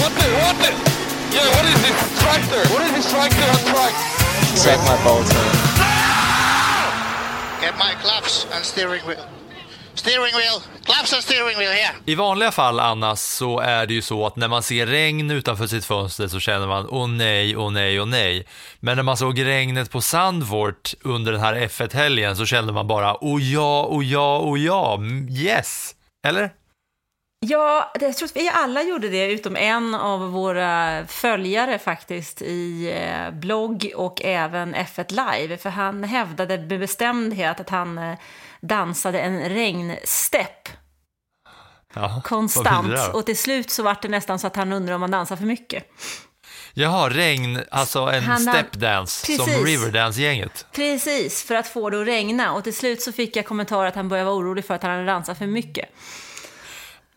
What the, what the? Yeah, what is this tractor? What is this tractor on track? Suck my balls, man. Get my claps and steering wheel. Steering wheel. Claps and steering wheel here. I vanliga fall, Anna, så är det ju så att när man ser regn utanför sitt fönster så känner man åh nej, åh nej, åh nej. Men när man såg regnet på Sandvort under den här F1-helgen så kände man bara åh ja, åh ja, åh ja, mm, yes. Eller? Ja, jag tror att vi alla gjorde det, utom en av våra följare faktiskt i eh, blogg och även F1 Live. För han hävdade med bestämdhet att han eh, dansade en regnstepp Ja, konstant. Och till slut så var det nästan så att han undrade om han dansade för mycket. Jaha, regn, alltså en stepdance som. Riverdance-gänget. Precis, för att få det att regna. Och till slut så fick jag kommentarer att han började vara orolig för att han hade dansat för mycket.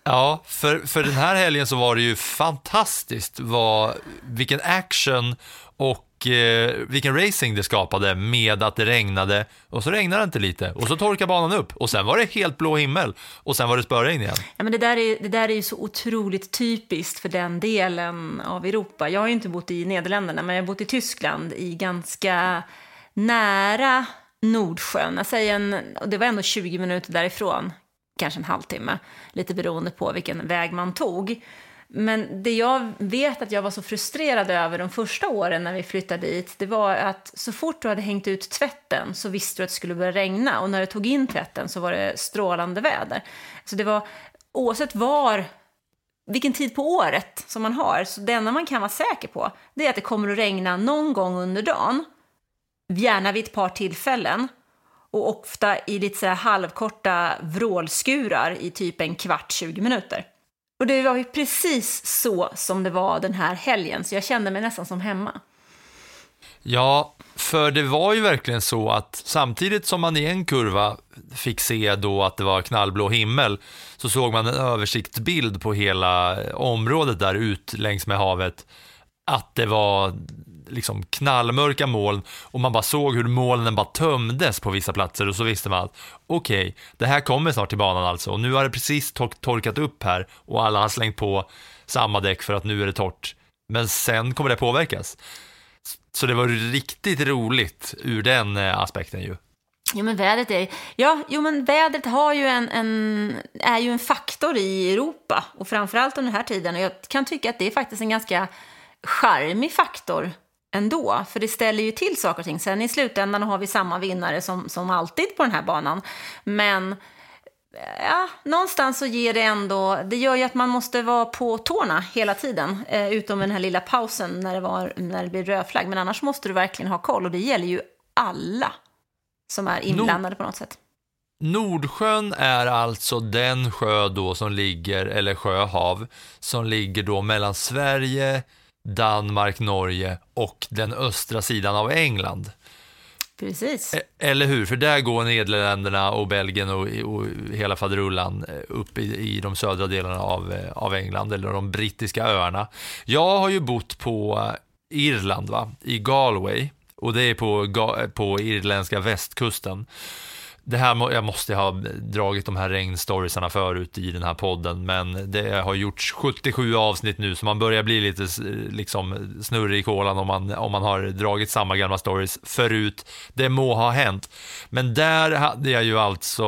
Ja, för, för den här helgen så var det ju fantastiskt vad, vilken action och eh, vilken racing det skapade med att det regnade och så regnade det inte lite och så torkade banan upp och sen var det helt blå himmel och sen var det spöregn igen. Ja, men det, där är, det där är ju så otroligt typiskt för den delen av Europa. Jag har ju inte bott i Nederländerna, men jag har bott i Tyskland i ganska nära Nordsjön. Jag säger en, och det var ändå 20 minuter därifrån, kanske en halvtimme, lite beroende på vilken väg man tog. Men det jag vet att jag var så frustrerad över de första åren när vi flyttade dit, det var att så fort du hade hängt ut tvätten så visste du att det skulle börja regna och när du tog in tvätten så var det strålande väder. Så det var, oavsett var, vilken tid på året som man har, så det enda man kan vara säker på, det är att det kommer att regna någon gång under dagen, gärna vid ett par tillfällen, och ofta i lite så här halvkorta vrålskurar i typ en kvart, 20 minuter. Och det var ju precis så som det var den här helgen, så jag kände mig nästan som hemma. Ja, för det var ju verkligen så att samtidigt som man i en kurva fick se då att det var knallblå himmel så såg man en översiktsbild på hela området där ut längs med havet att det var liksom knallmörka moln och man bara såg hur molnen bara tömdes på vissa platser och så visste man att okej, det här kommer snart till banan alltså och nu har det precis tor- torkat upp här och alla har slängt på samma däck för att nu är det torrt. Men sen kommer det påverkas. Så det var riktigt roligt ur den eh, aspekten ju. Jo, men vädret är, ja, jo, men vädret har ju en, en, är ju en faktor i Europa och framförallt under den här tiden. Och jag kan tycka att det är faktiskt en ganska charmig faktor ändå, för det ställer ju till saker och ting. Sen i slutändan har vi samma vinnare som, som alltid på den här banan. Men ja, någonstans så ger det ändå, det gör ju att man måste vara på tårna hela tiden, eh, utom den här lilla pausen när det, var, när det blir rödflagg. Men annars måste du verkligen ha koll och det gäller ju alla som är inblandade på något sätt. Nordsjön är alltså den sjö då som ligger, eller sjöhav, som ligger då mellan Sverige, Danmark, Norge och den östra sidan av England. Precis. E- Eller hur? För där går Nederländerna och Belgien och, och hela faderullan eh, upp i, i de södra delarna av, eh, av England, eller de brittiska öarna. Jag har ju bott på Irland, va? i Galway, och det är på, på irländska västkusten. Det här, jag måste ha dragit de här regnstoriesarna förut i den här podden, men det har gjorts 77 avsnitt nu, så man börjar bli lite liksom, snurrig i kolan om man, om man har dragit samma gamla stories förut. Det må ha hänt. Men där hade jag ju alltså,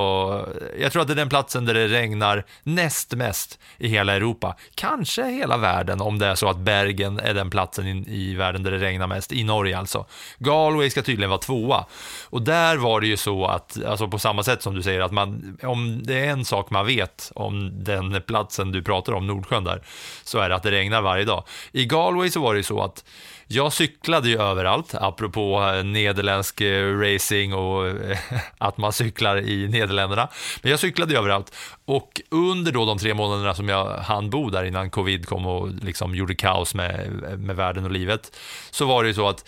jag tror att det är den platsen där det regnar näst mest i hela Europa. Kanske hela världen, om det är så att Bergen är den platsen i, i världen där det regnar mest, i Norge alltså. Galway ska tydligen vara tvåa. Och där var det ju så att, alltså och på samma sätt som du säger att man, om det är en sak man vet om den platsen du pratar om, Nordsjön där, så är det att det regnar varje dag. I Galway så var det ju så att jag cyklade ju överallt, apropå eh, nederländsk eh, racing och eh, att man cyklar i Nederländerna. Men jag cyklade ju överallt och under då de tre månaderna som jag hann bo där innan covid kom och liksom gjorde kaos med, med världen och livet, så var det ju så att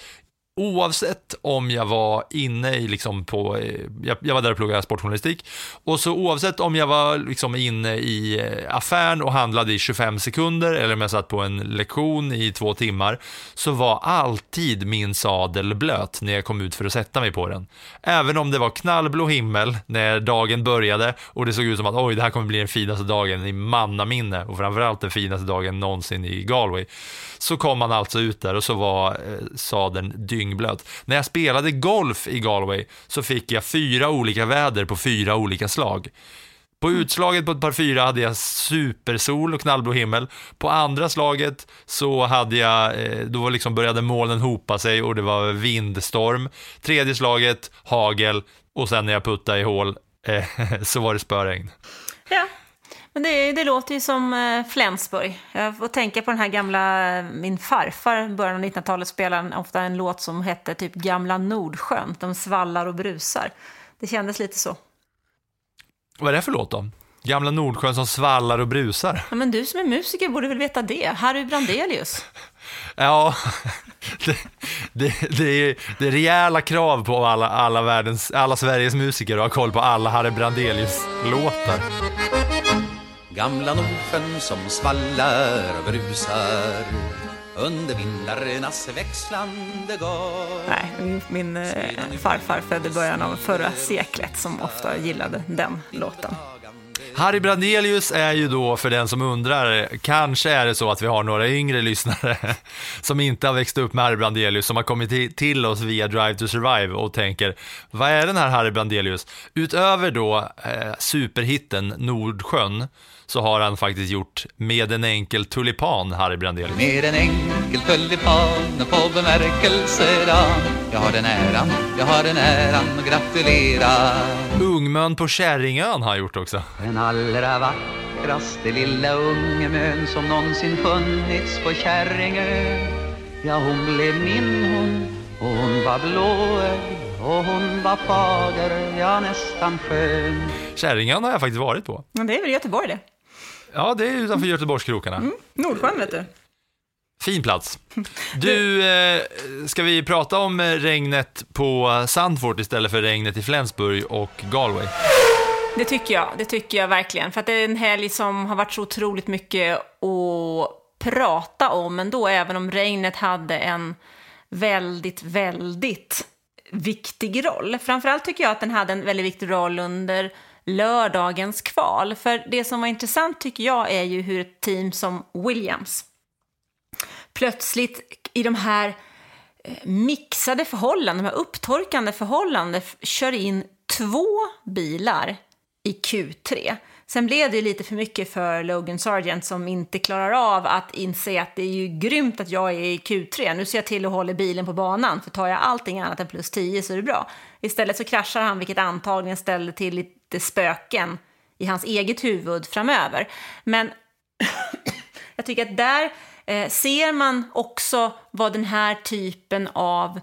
Oavsett om jag var inne i, liksom på, eh, jag, jag var där och pluggade sportjournalistik, och så oavsett om jag var liksom inne i eh, affären och handlade i 25 sekunder eller om jag satt på en lektion i två timmar, så var alltid min sadel blöt när jag kom ut för att sätta mig på den. Även om det var knallblå himmel när dagen började och det såg ut som att oj, det här kommer bli den finaste dagen i mannaminne och framförallt den finaste dagen någonsin i Galway så kom man alltså ut där och så var eh, sadeln sadeln dyngblöt. När jag spelade golf i Galway så fick jag fyra olika väder på fyra olika slag. På utslaget på ett par fyra hade jag supersol och knallblå himmel. På andra slaget så hade jag, eh, då liksom började molnen hopa sig och det var vindstorm. Tredje slaget, hagel och sen när jag puttade i hål eh, så var det spöregn. Ja, men det, det låter ju som eh, Flensburg. Jag får tänka på den här gamla, min farfar, början av 1900-talet spelade ofta en låt som hette typ Gamla Nordsjön, de svallar och brusar. Det kändes lite så. Vad är det för låt då? Gamla Nordsjön som svallar och brusar. Ja, men du som är musiker borde väl veta det? Harry Brandelius. Ja, det, det, det, är, det är rejäla krav på alla, alla, världens, alla Sveriges musiker att ha koll på alla Harry Brandelius-låtar. Gamla Nordsjön som svallar och brusar under vindarnas växlande gång Nej, min eh, farfar födde början av förra seklet som ofta gillade den låten. Harry Brandelius är ju då, för den som undrar, kanske är det så att vi har några yngre lyssnare som inte har växt upp med Harry Brandelius, som har kommit till oss via Drive to Survive och tänker, vad är den här Harry Brandelius? Utöver då eh, superhitten Nordsjön, så har han faktiskt gjort Med en enkel tulipan, Harry Brandelius. Med en enkel tulipan på bemärkelsedag Jag har den äran, jag har den äran att gratulera Ungmön på Kärringön har han gjort också. Den allra vackraste lilla ungemön som någonsin funnits på Kärringö Ja, hon blev min hon och hon var blåögd och hon var fager, ja nästan skön Kärringön har jag faktiskt varit på. Men det är väl Göteborg det? Ja, det är utanför Göteborgskrokarna. Mm. Nordsjön vet du. Fin plats. Du, eh, ska vi prata om eh, regnet på Sandfort istället för regnet i Flensburg och Galway? Det tycker jag, det tycker jag verkligen. För att det är en helg som har varit så otroligt mycket att prata om ändå, även om regnet hade en väldigt, väldigt viktig roll. Framförallt tycker jag att den hade en väldigt viktig roll under lördagens kval. För det som var intressant tycker jag är ju hur ett team som Williams plötsligt i de här eh, mixade förhållanden, de här upptorkande förhållanden, kör in två bilar i Q3. Sen blev det lite för mycket för Logan Sargent som inte klarar av att inse att det är ju grymt att jag är i Q3. Nu ser jag till att hålla bilen på banan, för tar jag allting annat än plus 10 så är det bra. Istället så kraschar han, vilket antagligen ställde till lite spöken i hans eget huvud framöver. Men jag tycker att där eh, ser man också vad den här typen av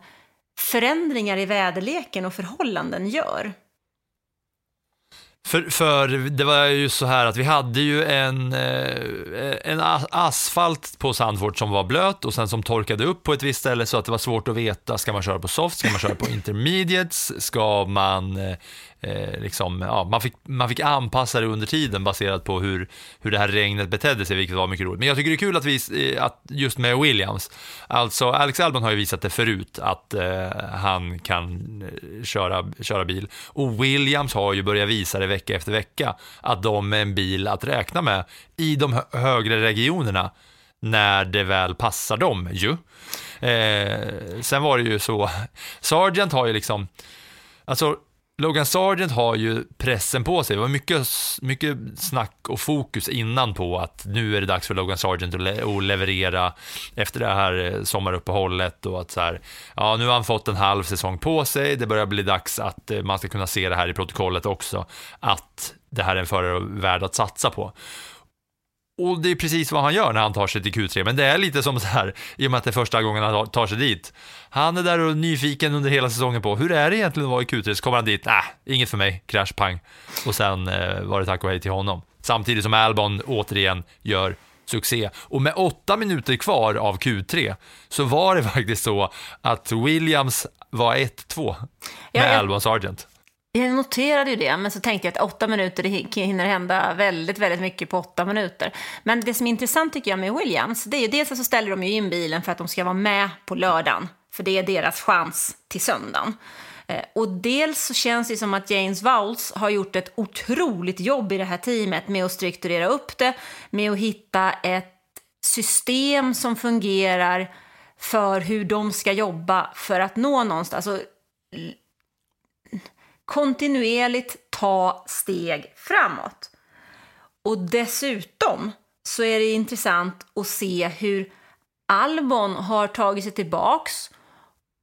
förändringar i väderleken och förhållanden gör. För, för det var ju så här att vi hade ju en, eh, en asfalt på Sandfort som var blöt och sen som torkade upp på ett visst ställe så att det var svårt att veta, ska man köra på soft, ska man köra på intermediates, ska man eh, liksom, ja, man, fick, man fick anpassa det under tiden baserat på hur, hur det här regnet betedde sig, vilket var mycket roligt. Men jag tycker det är kul att, vi, eh, att just med Williams, alltså Alex Albon har ju visat det förut, att eh, han kan eh, köra, köra bil. Och Williams har ju börjat visa det vecka efter vecka, att de är en bil att räkna med i de högre regionerna när det väl passar dem ju. Eh, sen var det ju så, Sargent har ju liksom, alltså Logan Sargent har ju pressen på sig. Det var mycket, mycket snack och fokus innan på att nu är det dags för Logan Sargent att, le att leverera efter det här eh, sommaruppehållet och att så här, ja nu har han fått en halv säsong på sig. Det börjar bli dags att eh, man ska kunna se det här i protokollet också, att det här är en förare värd att satsa på. Och det är precis vad han gör när han tar sig till Q3, men det är lite som så här, i och med att det är första gången han tar sig dit. Han är där och nyfiken under hela säsongen på, hur är det egentligen att vara i Q3? Så kommer han dit, äh, inget för mig, krasch, pang. Och sen eh, var det tack och hej till honom. Samtidigt som Albon återigen gör succé. Och med åtta minuter kvar av Q3 så var det faktiskt så att Williams var 1-2 med Ja, ja. Albon Sargent. Jag noterade ju det, men så tänkte jag att åtta minuter, det hinner hända väldigt, väldigt mycket på åtta minuter. Men det som är intressant tycker jag med Williams, det är ju dels så ställer de ju in bilen för att de ska vara med på lördagen, för det är deras chans till söndagen. Eh, och dels så känns det som att James Vowles har gjort ett otroligt jobb i det här teamet med att strukturera upp det, med att hitta ett system som fungerar för hur de ska jobba för att nå någonstans. Alltså, kontinuerligt ta steg framåt. Och dessutom så är det intressant att se hur Albon har tagit sig tillbaks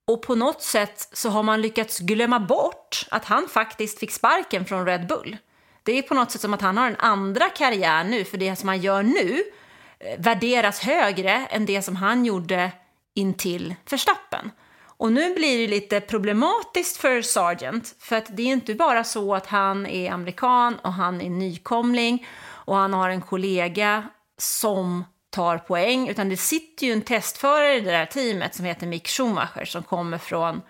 och på något sätt så har man lyckats glömma bort att han faktiskt fick sparken från Red Bull. Det är på något sätt som att han har en andra karriär nu, för det som han gör nu eh, värderas högre än det som han gjorde intill Verstappen. Och nu blir det lite problematiskt för Sargent, för att det är inte bara så att han är amerikan och han är nykomling och han har en kollega som tar poäng, utan det sitter ju en testförare i det där teamet som heter Mick Schumacher som kommer från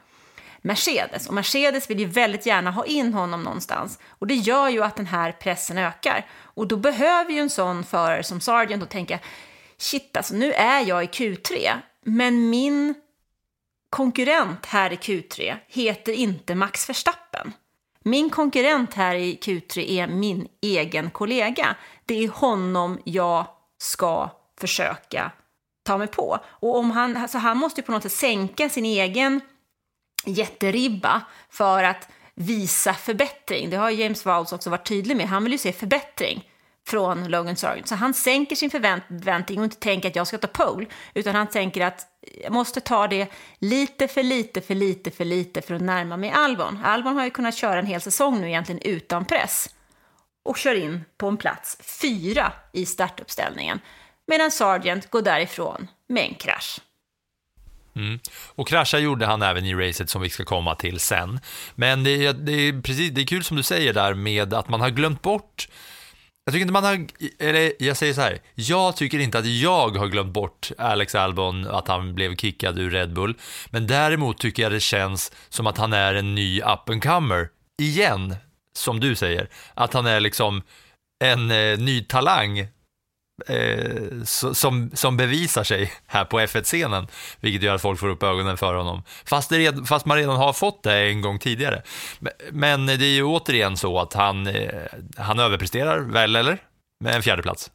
Mercedes. Och Mercedes vill ju väldigt gärna ha in honom någonstans. Och det gör ju att den här pressen ökar. Och då behöver ju en sån förare som Sargent då tänka, shit alltså nu är jag i Q3, men min konkurrent här i Q3 heter inte Max Verstappen. Min konkurrent här i Q3 är min egen kollega. Det är honom jag ska försöka ta mig på. Och om han, alltså han måste ju på något sätt sänka sin egen jätteribba för att visa förbättring. Det har James Vowles också varit tydlig med. Han vill ju se förbättring från Logan Sargent. Så han sänker sin förväntning och inte tänker att jag ska ta pole, utan han tänker att jag måste ta det lite för lite, för lite, för lite för att närma mig Albon. Albon har ju kunnat köra en hel säsong nu egentligen utan press och kör in på en plats fyra i startuppställningen, medan Sargent går därifrån med en krasch. Mm. Och krascha gjorde han även i racet som vi ska komma till sen. Men det är, det är, precis, det är kul som du säger där med att man har glömt bort jag tycker inte man har, eller jag säger så här, jag tycker inte att jag har glömt bort Alex Albon, att han blev kickad ur Red Bull, men däremot tycker jag det känns som att han är en ny up and comer. Igen, som du säger, att han är liksom en eh, ny talang eh, som, som bevisar sig här på F1-scenen, vilket gör att folk får upp ögonen för honom. Fast, det, fast man redan har fått det en gång tidigare. Men det är ju återigen så att han, eh, han överpresterar, väl eller? Med en fjärde plats.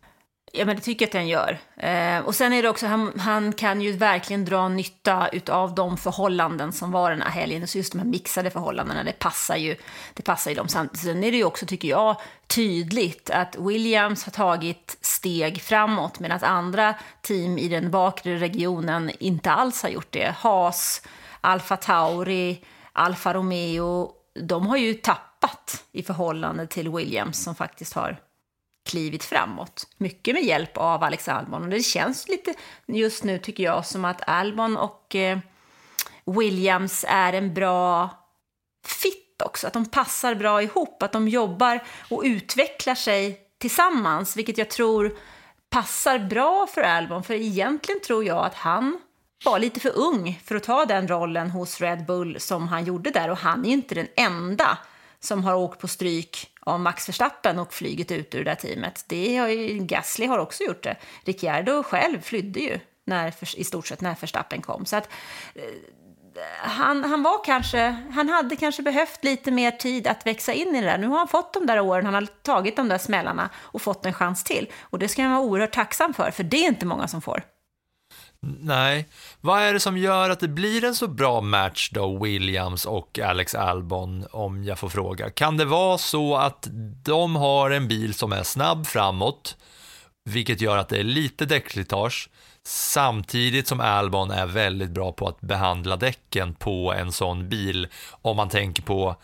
Ja, men det tycker jag att den gör. Eh, och sen är det också, han, han kan ju verkligen dra nytta av de förhållanden som var den här helgen. Så just de här mixade förhållandena, det passar ju, det passar ju dem. Sen är det ju också, tycker jag, tydligt att Williams har tagit steg framåt medan andra team i den bakre regionen inte alls har gjort det. Haas, Alfa Tauri, Alfa Romeo, de har ju tappat i förhållande till Williams som faktiskt har klivit framåt. Mycket med hjälp av Alex Albon. Och det känns lite just nu, tycker jag, som att Albon och eh, Williams är en bra fit också. Att de passar bra ihop, att de jobbar och utvecklar sig tillsammans, vilket jag tror passar bra för Albon. För egentligen tror jag att han var lite för ung för att ta den rollen hos Red Bull som han gjorde där. Och han är ju inte den enda som har åkt på stryk av Max Verstappen och flygit ut ur det där teamet. Det har ju, Gasly har också gjort det. Ricciardo själv flydde ju när, i stort sett när Verstappen kom. Så att, eh, han, han, var kanske, han hade kanske behövt lite mer tid att växa in i det där. Nu har han fått de där åren, han har tagit de där smällarna och fått en chans till. Och det ska han vara oerhört tacksam för, för det är inte många som får. Nej. Vad är det som gör att det blir en så bra match då, Williams och Alex Albon, om jag får fråga? Kan det vara så att de har en bil som är snabb framåt, vilket gör att det är lite däckslitage, samtidigt som Albon är väldigt bra på att behandla däcken på en sån bil, om man tänker på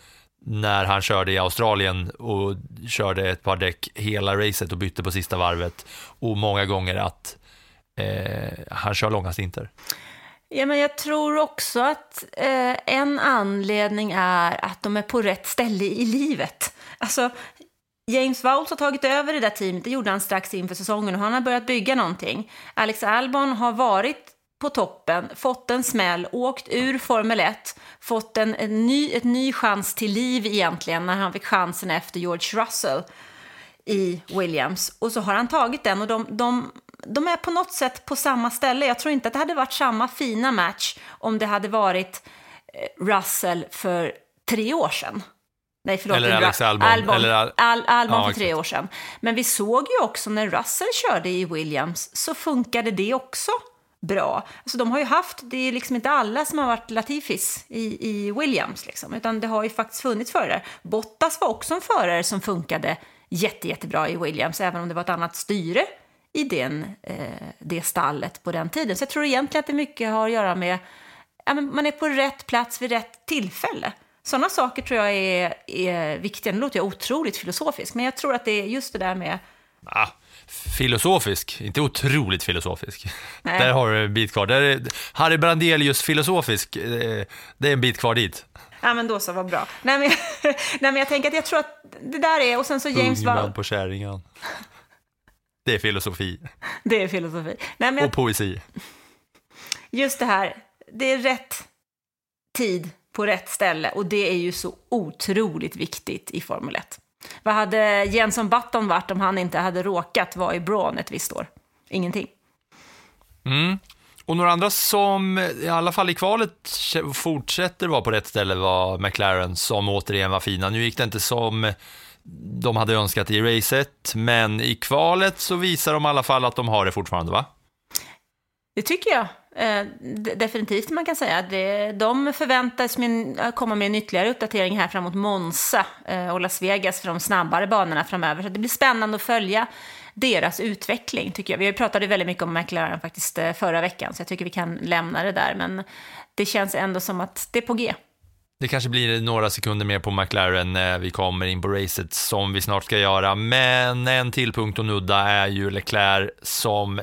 när han körde i Australien och körde ett par däck hela racet och bytte på sista varvet och många gånger att eh, han kör långa stinter. Ja, men jag tror också att eh, en anledning är att de är på rätt ställe i livet. Alltså, James Vowles har tagit över det där teamet, det gjorde han strax inför säsongen och han har börjat bygga någonting. Alex Albon har varit på toppen, fått en smäll, åkt ur Formel 1, fått en, en ny, ett ny chans till liv egentligen när han fick chansen efter George Russell i Williams. Och så har han tagit den och de, de, de är på något sätt på samma ställe. Jag tror inte att det hade varit samma fina match om det hade varit eh, Russell för tre år sedan. Nej, förlåt. Eller Alex Albon. Albon, Eller Al- Al Albon Ja, för tre år sedan. Men vi såg ju också när Russell körde i Williams så funkade det också bra. Alltså de har ju haft, det är liksom inte alla som har varit Latifis i, i Williams, liksom, utan det har ju faktiskt funnits förare. Bottas var också en förare som funkade jätte, jättebra i Williams, även om det var ett annat styre i den, eh, det stallet på den tiden. Så jag tror egentligen att det mycket har att göra med ja, men man är på rätt plats vid rätt tillfälle. Sådana saker tror jag är, är viktiga. Nu låter jag otroligt filosofisk, men jag tror att det är just det där med... Ah, filosofisk, inte otroligt filosofisk. Nej. Där har du en bit kvar. Där är Harry Brandelius filosofisk, eh, det är en bit kvar dit. Ja, men då så, vad bra. Nej men, nej, men jag tänker att jag tror att det där är... Och sen så James Ung man Val... på kärringen. Det är filosofi Det är filosofi. Nej, men jag, och poesi. just det här, det är rätt tid på rätt ställe och det är ju så otroligt viktigt i Formel 1. Vad hade Jenson Button varit om han inte hade råkat vara i Braun ett visst år? Ingenting. Mm. Och några andra som i alla fall i kvalet fortsätter vara på rätt ställe var McLaren som återigen var fina. Nu gick det inte som de hade önskat i racet, men i kvalet så visar de i alla fall att de har det fortfarande, va? Det tycker jag. Eh, definitivt man kan säga. Det, de förväntas komma med en ytterligare uppdatering här framåt Monza eh, och Las Vegas för de snabbare banorna framöver. Så det blir spännande att följa deras utveckling tycker jag. Vi pratade väldigt mycket om McLaren faktiskt eh, förra veckan så jag tycker vi kan lämna det där. Men det känns ändå som att det är på G. Det kanske blir några sekunder mer på McLaren när vi kommer in på racet som vi snart ska göra, men en till punkt att nudda är ju Leclerc som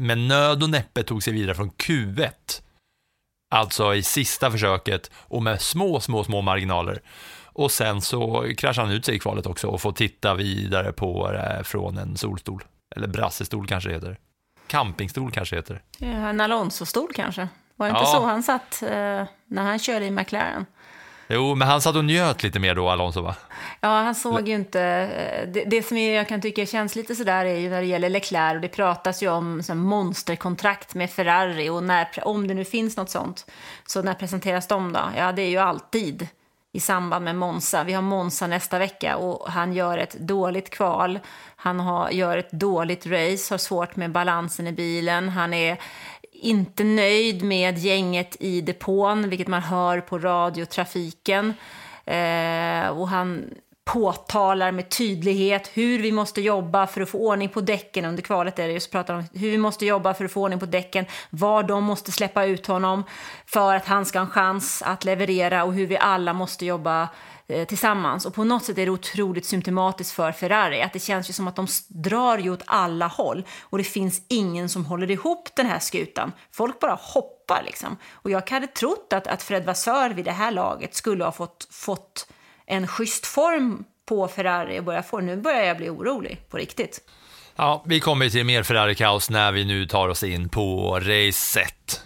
med nöd och näppe tog sig vidare från Q1. Alltså i sista försöket och med små, små, små marginaler. Och sen så kraschar han ut sig i kvalet också och får titta vidare på det från en solstol. Eller brassestol kanske det heter. Campingstol kanske det heter. Ja, En Alonso-stol kanske. Var det inte Ja. så han satt eh, när han körde i McLaren? Jo, men han satt och njöt lite mer då, Alonso va? Ja, han såg ju inte... Eh, det, det som jag kan tycka känns lite sådär är ju när det gäller Leclerc och det pratas ju om så monsterkontrakt med Ferrari och när, om det nu finns något sånt. Så när presenteras de då? Ja, det är ju alltid i samband med Monza. Vi har Monza nästa vecka och han gör ett dåligt kval. Han har, gör ett dåligt race, har svårt med balansen i bilen. Han är inte nöjd med gänget i depån, vilket man hör på radiotrafiken. Eh, och han påtalar med tydlighet hur vi måste jobba för att få ordning på däcken. Under kvalet är det just pratar om hur vi måste jobba för att få ordning på däcken, var de måste släppa ut honom för att han ska ha en chans att leverera och hur vi alla måste jobba eh, Eh, tillsammans. Och på något sätt är det otroligt symptomatiskt för Ferrari, att det känns ju som att de drar ju åt alla håll och det finns ingen som håller ihop den här skutan. Folk bara hoppar liksom. Och jag hade trott att, att Fred Vassör vid det här laget skulle ha fått, fått en schysst form på Ferrari och börja få. Nu börjar jag bli orolig på riktigt. Ja, vi kommer till mer Ferrari-kaos när vi nu tar oss in på racet.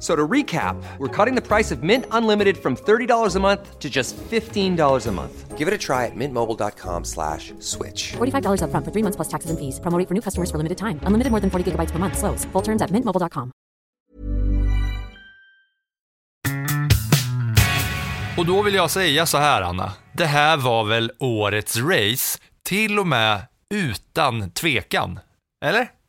So to recap, we're cutting the price of Mint Unlimited from $30 a month to just $15 a month. Give it a try at mintmobile.com slash switch. $45 upfront for three months plus taxes and fees. Promo for new customers for limited time. Unlimited more than 40 gigabytes per month. Slows. Full terms at mintmobile.com. Och då vill jag säga så här, Anna. Det här var väl årets race, till och med utan tvekan. Eller?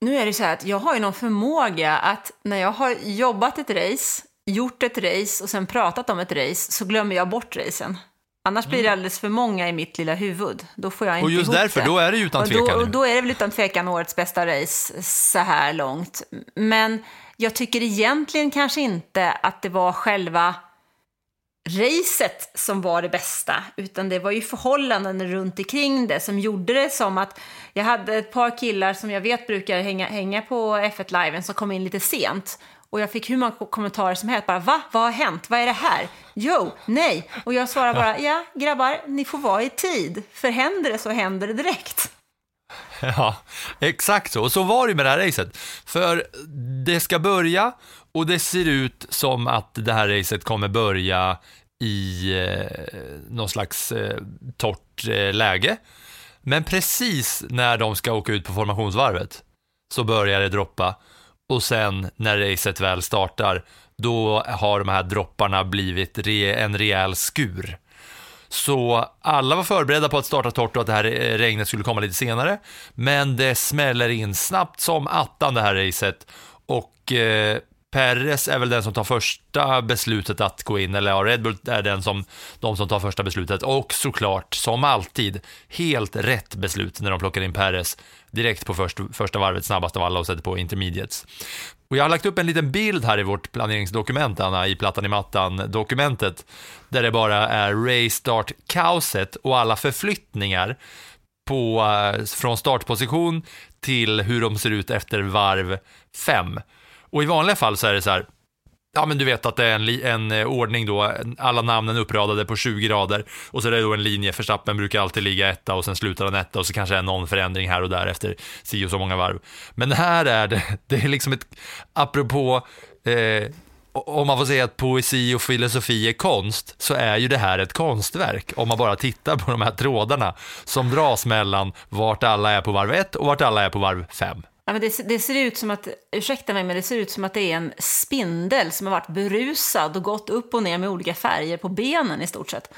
Nu är det så här att jag har ju någon förmåga att när jag har jobbat ett race, gjort ett race och sen pratat om ett race så glömmer jag bort racen. Annars blir det alldeles för många i mitt lilla huvud. Då får jag inte Och just ihop därför, det. då är det ju utan och tvekan Då, och då är det väl utan tvekan årets bästa race så här långt. Men jag tycker egentligen kanske inte att det var själva racet som var det bästa, utan det var ju förhållanden runt omkring det som gjorde det som att jag hade ett par killar som jag vet brukar hänga, hänga på F1 Live som kom in lite sent. Och jag fick hur många kommentarer som helst, bara va? Vad har hänt? Vad är det här? Jo, nej. Och jag svarar bara, ja grabbar, ni får vara i tid. För händer det så händer det direkt. Ja, exakt så. Och så var det med det här racet. För det ska börja och det ser ut som att det här racet kommer börja i eh, någon slags eh, torrt eh, läge. Men precis när de ska åka ut på formationsvarvet så börjar det droppa och sen när racet väl startar då har de här dropparna blivit re- en rejäl skur. Så alla var förberedda på att starta torrt och att det här eh, regnet skulle komma lite senare. Men det smäller in snabbt som attan det här racet. Och eh, Perez är väl den som tar första beslutet att gå in, eller ja, Red Bull är den som, de som tar första beslutet. Och såklart, som alltid, helt rätt beslut när de plockar in Perez direkt på först, första varvet, snabbast av alla och sätter på intermediates. Och jag har lagt upp en liten bild här i vårt planeringsdokument, Anna, i plattan i mattan-dokumentet, där det bara är race start-kaoset och alla förflyttningar på, eh, från startposition till hur de ser ut efter varv fem. Och i vanliga fall så är det så här, Ja men du vet att det är en, en eh, ordning då, alla namnen uppradade på 20 rader och så är det då en linje, Verstappen brukar alltid ligga etta och sen slutar han etta och så kanske är någon förändring här och där efter si och så många varv. Men här är det, det är liksom ett, apropå eh, om man får säga att poesi och filosofi är konst, så är ju det här ett konstverk. Om man bara tittar på de här trådarna som dras mellan vart alla är på varv 1 och vart alla är på varv 5. Ja, men det, det ser ut som att, ursäkta mig, men det ser ut som att det är en spindel som har varit berusad och gått upp och ner med olika färger på benen i stort sett.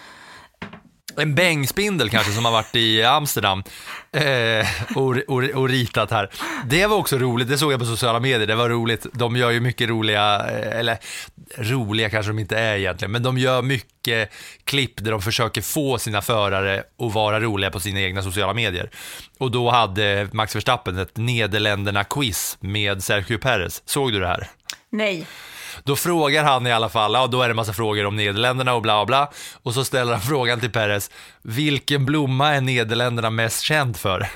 En bängspindel kanske som har varit i Amsterdam eh, och, och, och ritat här. Det var också roligt, det såg jag på sociala medier, det var roligt. De gör ju mycket roliga, eh, eller roliga kanske de inte är egentligen, men de gör mycket klipp där de försöker få sina förare att vara roliga på sina egna sociala medier. Och då hade Max Verstappen ett Nederländerna-quiz med Sergio Perez. Såg du det här? Nej. Då frågar han i alla fall, ja då är det massa frågor om Nederländerna och bla bla. Och så ställer han frågan till Perez, vilken blomma är Nederländerna mest känd för?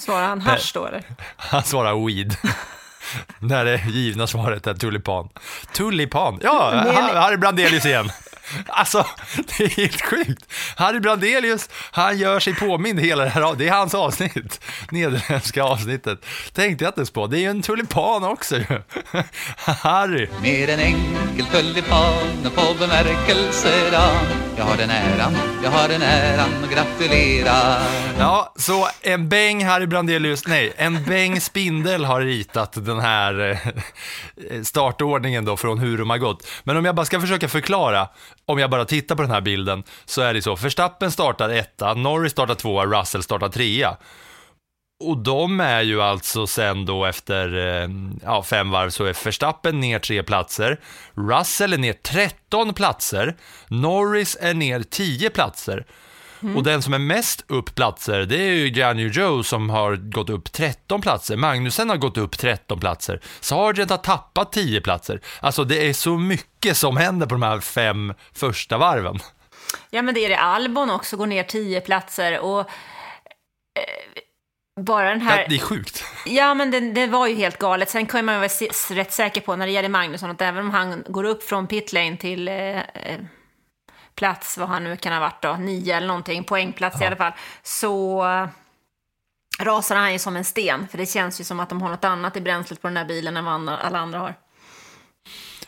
Svarar han hasch då eller? Han svarar weed. När det givna svaret är tulipan. Tulipan, ja, Harry Brandelius igen. Alltså, det är helt sjukt. Harry Brandelius, han gör sig påmind hela det här, det är hans avsnitt. Nederländska avsnittet. Tänkte jag inte ens på, det är ju en tulipan också ju. Harry. Med en enkel tulipan på bemärkelsedag Jag har den äran, jag har den äran att gratulera Ja, så en bäng Harry Brandelius, nej, en bäng spindel har ritat den här eh, startordningen då från hur de har gått. Men om jag bara ska försöka förklara, om jag bara tittar på den här bilden, så är det så, Verstappen startar etta, Norris startar tvåa, Russell startar trea. Och de är ju alltså sen då efter eh, ja, fem varv så är Verstappen ner tre platser, Russell är ner 13 platser, Norris är ner 10 platser. Och den som är mest upp platser, det är ju Gianni Joe som har gått upp 13 platser. Magnusen har gått upp 13 platser. Sargent har tappat 10 platser. Alltså det är så mycket som händer på de här fem första varven. Ja, men det är det. Albon också går ner tio platser och eh, bara den här... Det är sjukt. Ja, men det, det var ju helt galet. Sen kan man vara rätt säker på när det gäller Magnusson att även om han går upp från pitlane till eh, eh, plats, vad han nu kan ha varit då, nio eller någonting, poängplats i alla fall, så rasar han ju som en sten. För det känns ju som att de har något annat i bränslet på den här bilen än vad alla andra har.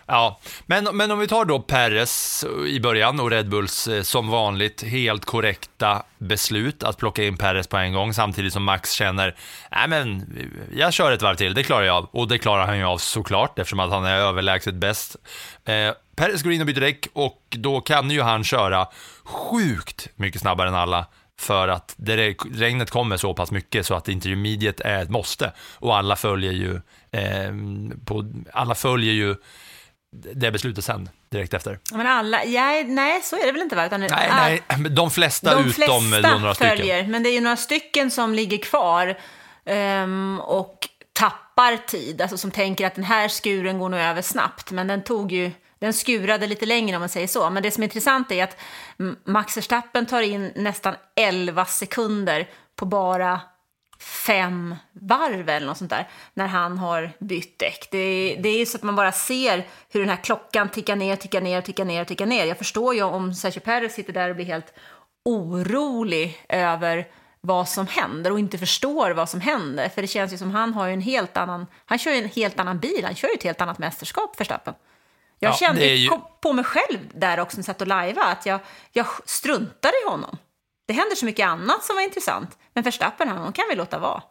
Ja, men, men om vi tar då Perres eh, i början och Red Bulls eh, som vanligt helt korrekta beslut att plocka in Perres på en gång samtidigt som Max känner, nej men eh, jag kör ett varv till, det klarar jag av. Och det klarar han ju av såklart eftersom att han är överlägset bäst. Eh, Perez går in och byter däck och då kan ju han köra sjukt mycket snabbare än alla för att det, regnet kommer så pass mycket så att intermediate är ett måste och alla följer ju, eh, på, alla följer ju det beslutet sen, direkt efter. Men alla, ja, nej så är det väl inte va? Utan, nej, nej, de flesta de utom flesta några följer, stycken. men det är ju några stycken som ligger kvar um, och tappar tid, alltså som tänker att den här skuren går nog över snabbt, men den tog ju den skurade lite längre om man säger så. Men det som är intressant är att Max Verstappen tar in nästan 11 sekunder på bara fem varv eller något sånt där när han har bytt däck. Det, det är så att man bara ser hur den här klockan tickar ner, tickar ner, tickar ner, tickar ner. Jag förstår ju om Sergio Perez sitter där och blir helt orolig över vad som händer och inte förstår vad som händer. För det känns ju som han har en helt annan, han kör ju en helt annan bil, han kör ju ett helt annat mästerskap Verstappen. Jag Ja, kände ju- på mig själv där också när jag satt och lajvade att jag, jag struntade i honom. Det händer så mycket annat som var intressant. Men Verstappen, honom kan vi låta vara.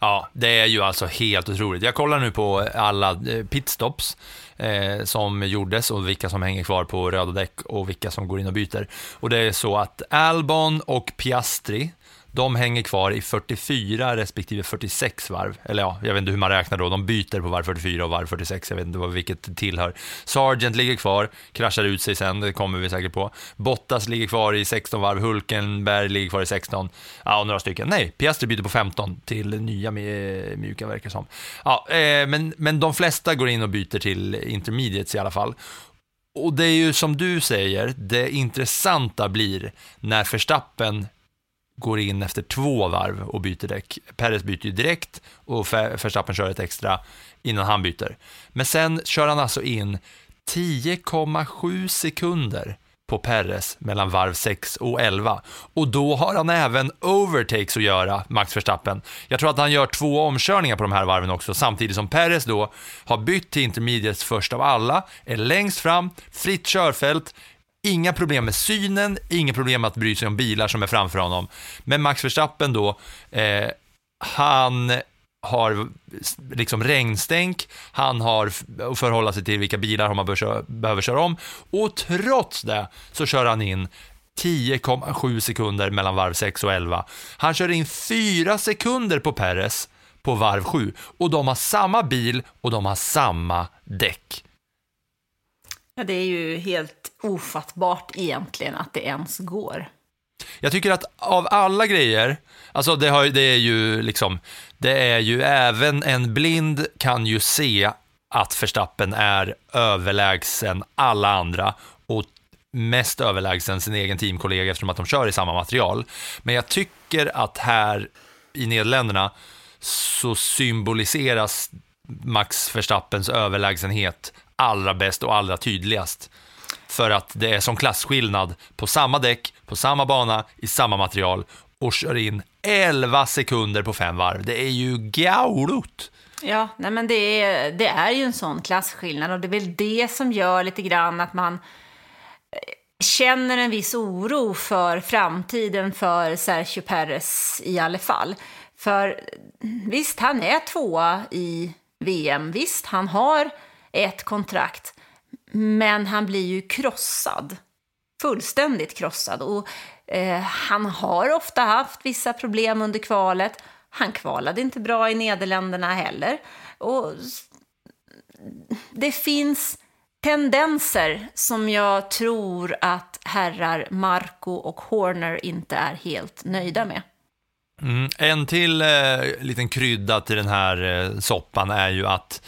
Ja, det är ju alltså helt otroligt. Jag kollar nu på alla eh, pitstops eh, som gjordes och vilka som hänger kvar på röda däck och vilka som går in och byter. Och det är så att Albon och Piastri, de hänger kvar i 44 respektive 46 varv. Eller ja, jag vet inte hur man räknar då. De byter på varv 44 och varv 46. Jag vet inte vad, vilket tillhör. Sargent ligger kvar, kraschar ut sig sen, det kommer vi säkert på. Bottas ligger kvar i 16 varv, Hulkenberg ligger kvar i 16. Ja, och några stycken. Nej, Piastri byter på 15 till nya mjuka verkar som. Ja, eh, men, men de flesta går in och byter till intermediates i alla fall. Och det är ju som du säger, det intressanta blir när Verstappen går in efter två varv och byter däck. Perez byter ju direkt och Verstappen kör ett extra innan han byter. Men sen kör han alltså in 10,7 sekunder på Perez mellan varv 6 och 11. Och då har han även overtakes att göra, Max Verstappen. Jag tror att han gör två omkörningar på de här varven också, samtidigt som Perez då har bytt till intermediates först av alla, är längst fram, fritt körfält, Inga problem med synen, inga problem med att bry sig om bilar som är framför honom. Men Max Verstappen då, eh, han har liksom regnstänk, han har att förhålla sig till vilka bilar man köra, behöver köra om och trots det så kör han in 10,7 sekunder mellan varv 6 och 11. Han kör in 4 sekunder på Perez på varv 7 och de har samma bil och de har samma däck. Ja, det är ju helt ofattbart egentligen att det ens går. Jag tycker att av alla grejer, alltså det, har, det är ju liksom, det är ju även en blind kan ju se att Verstappen är överlägsen alla andra och mest överlägsen sin egen teamkollega eftersom att de kör i samma material. Men jag tycker att här i Nederländerna så symboliseras Max Verstappens överlägsenhet allra bäst och allra tydligast. För att det är som klasskillnad på samma däck, på samma bana, i samma material och kör in 11 sekunder på fem varv. Det är ju gaulot. Ja, nej men det är, det är ju en sån klasskillnad och det är väl det som gör lite grann att man eh, känner en viss oro för framtiden för Sergio Perez i alla fall. För mm, visst, han är tvåa i VM, visst, han har ett kontrakt, men han blir ju krossad. Fullständigt krossad. Och eh, han har ofta haft vissa problem under kvalet. Han kvalade inte bra i Nederländerna heller. Och det finns tendenser som jag tror att herrar Marco och Horner inte är helt nöjda med. Mm. En till eh, liten krydda till den här eh, soppan är ju att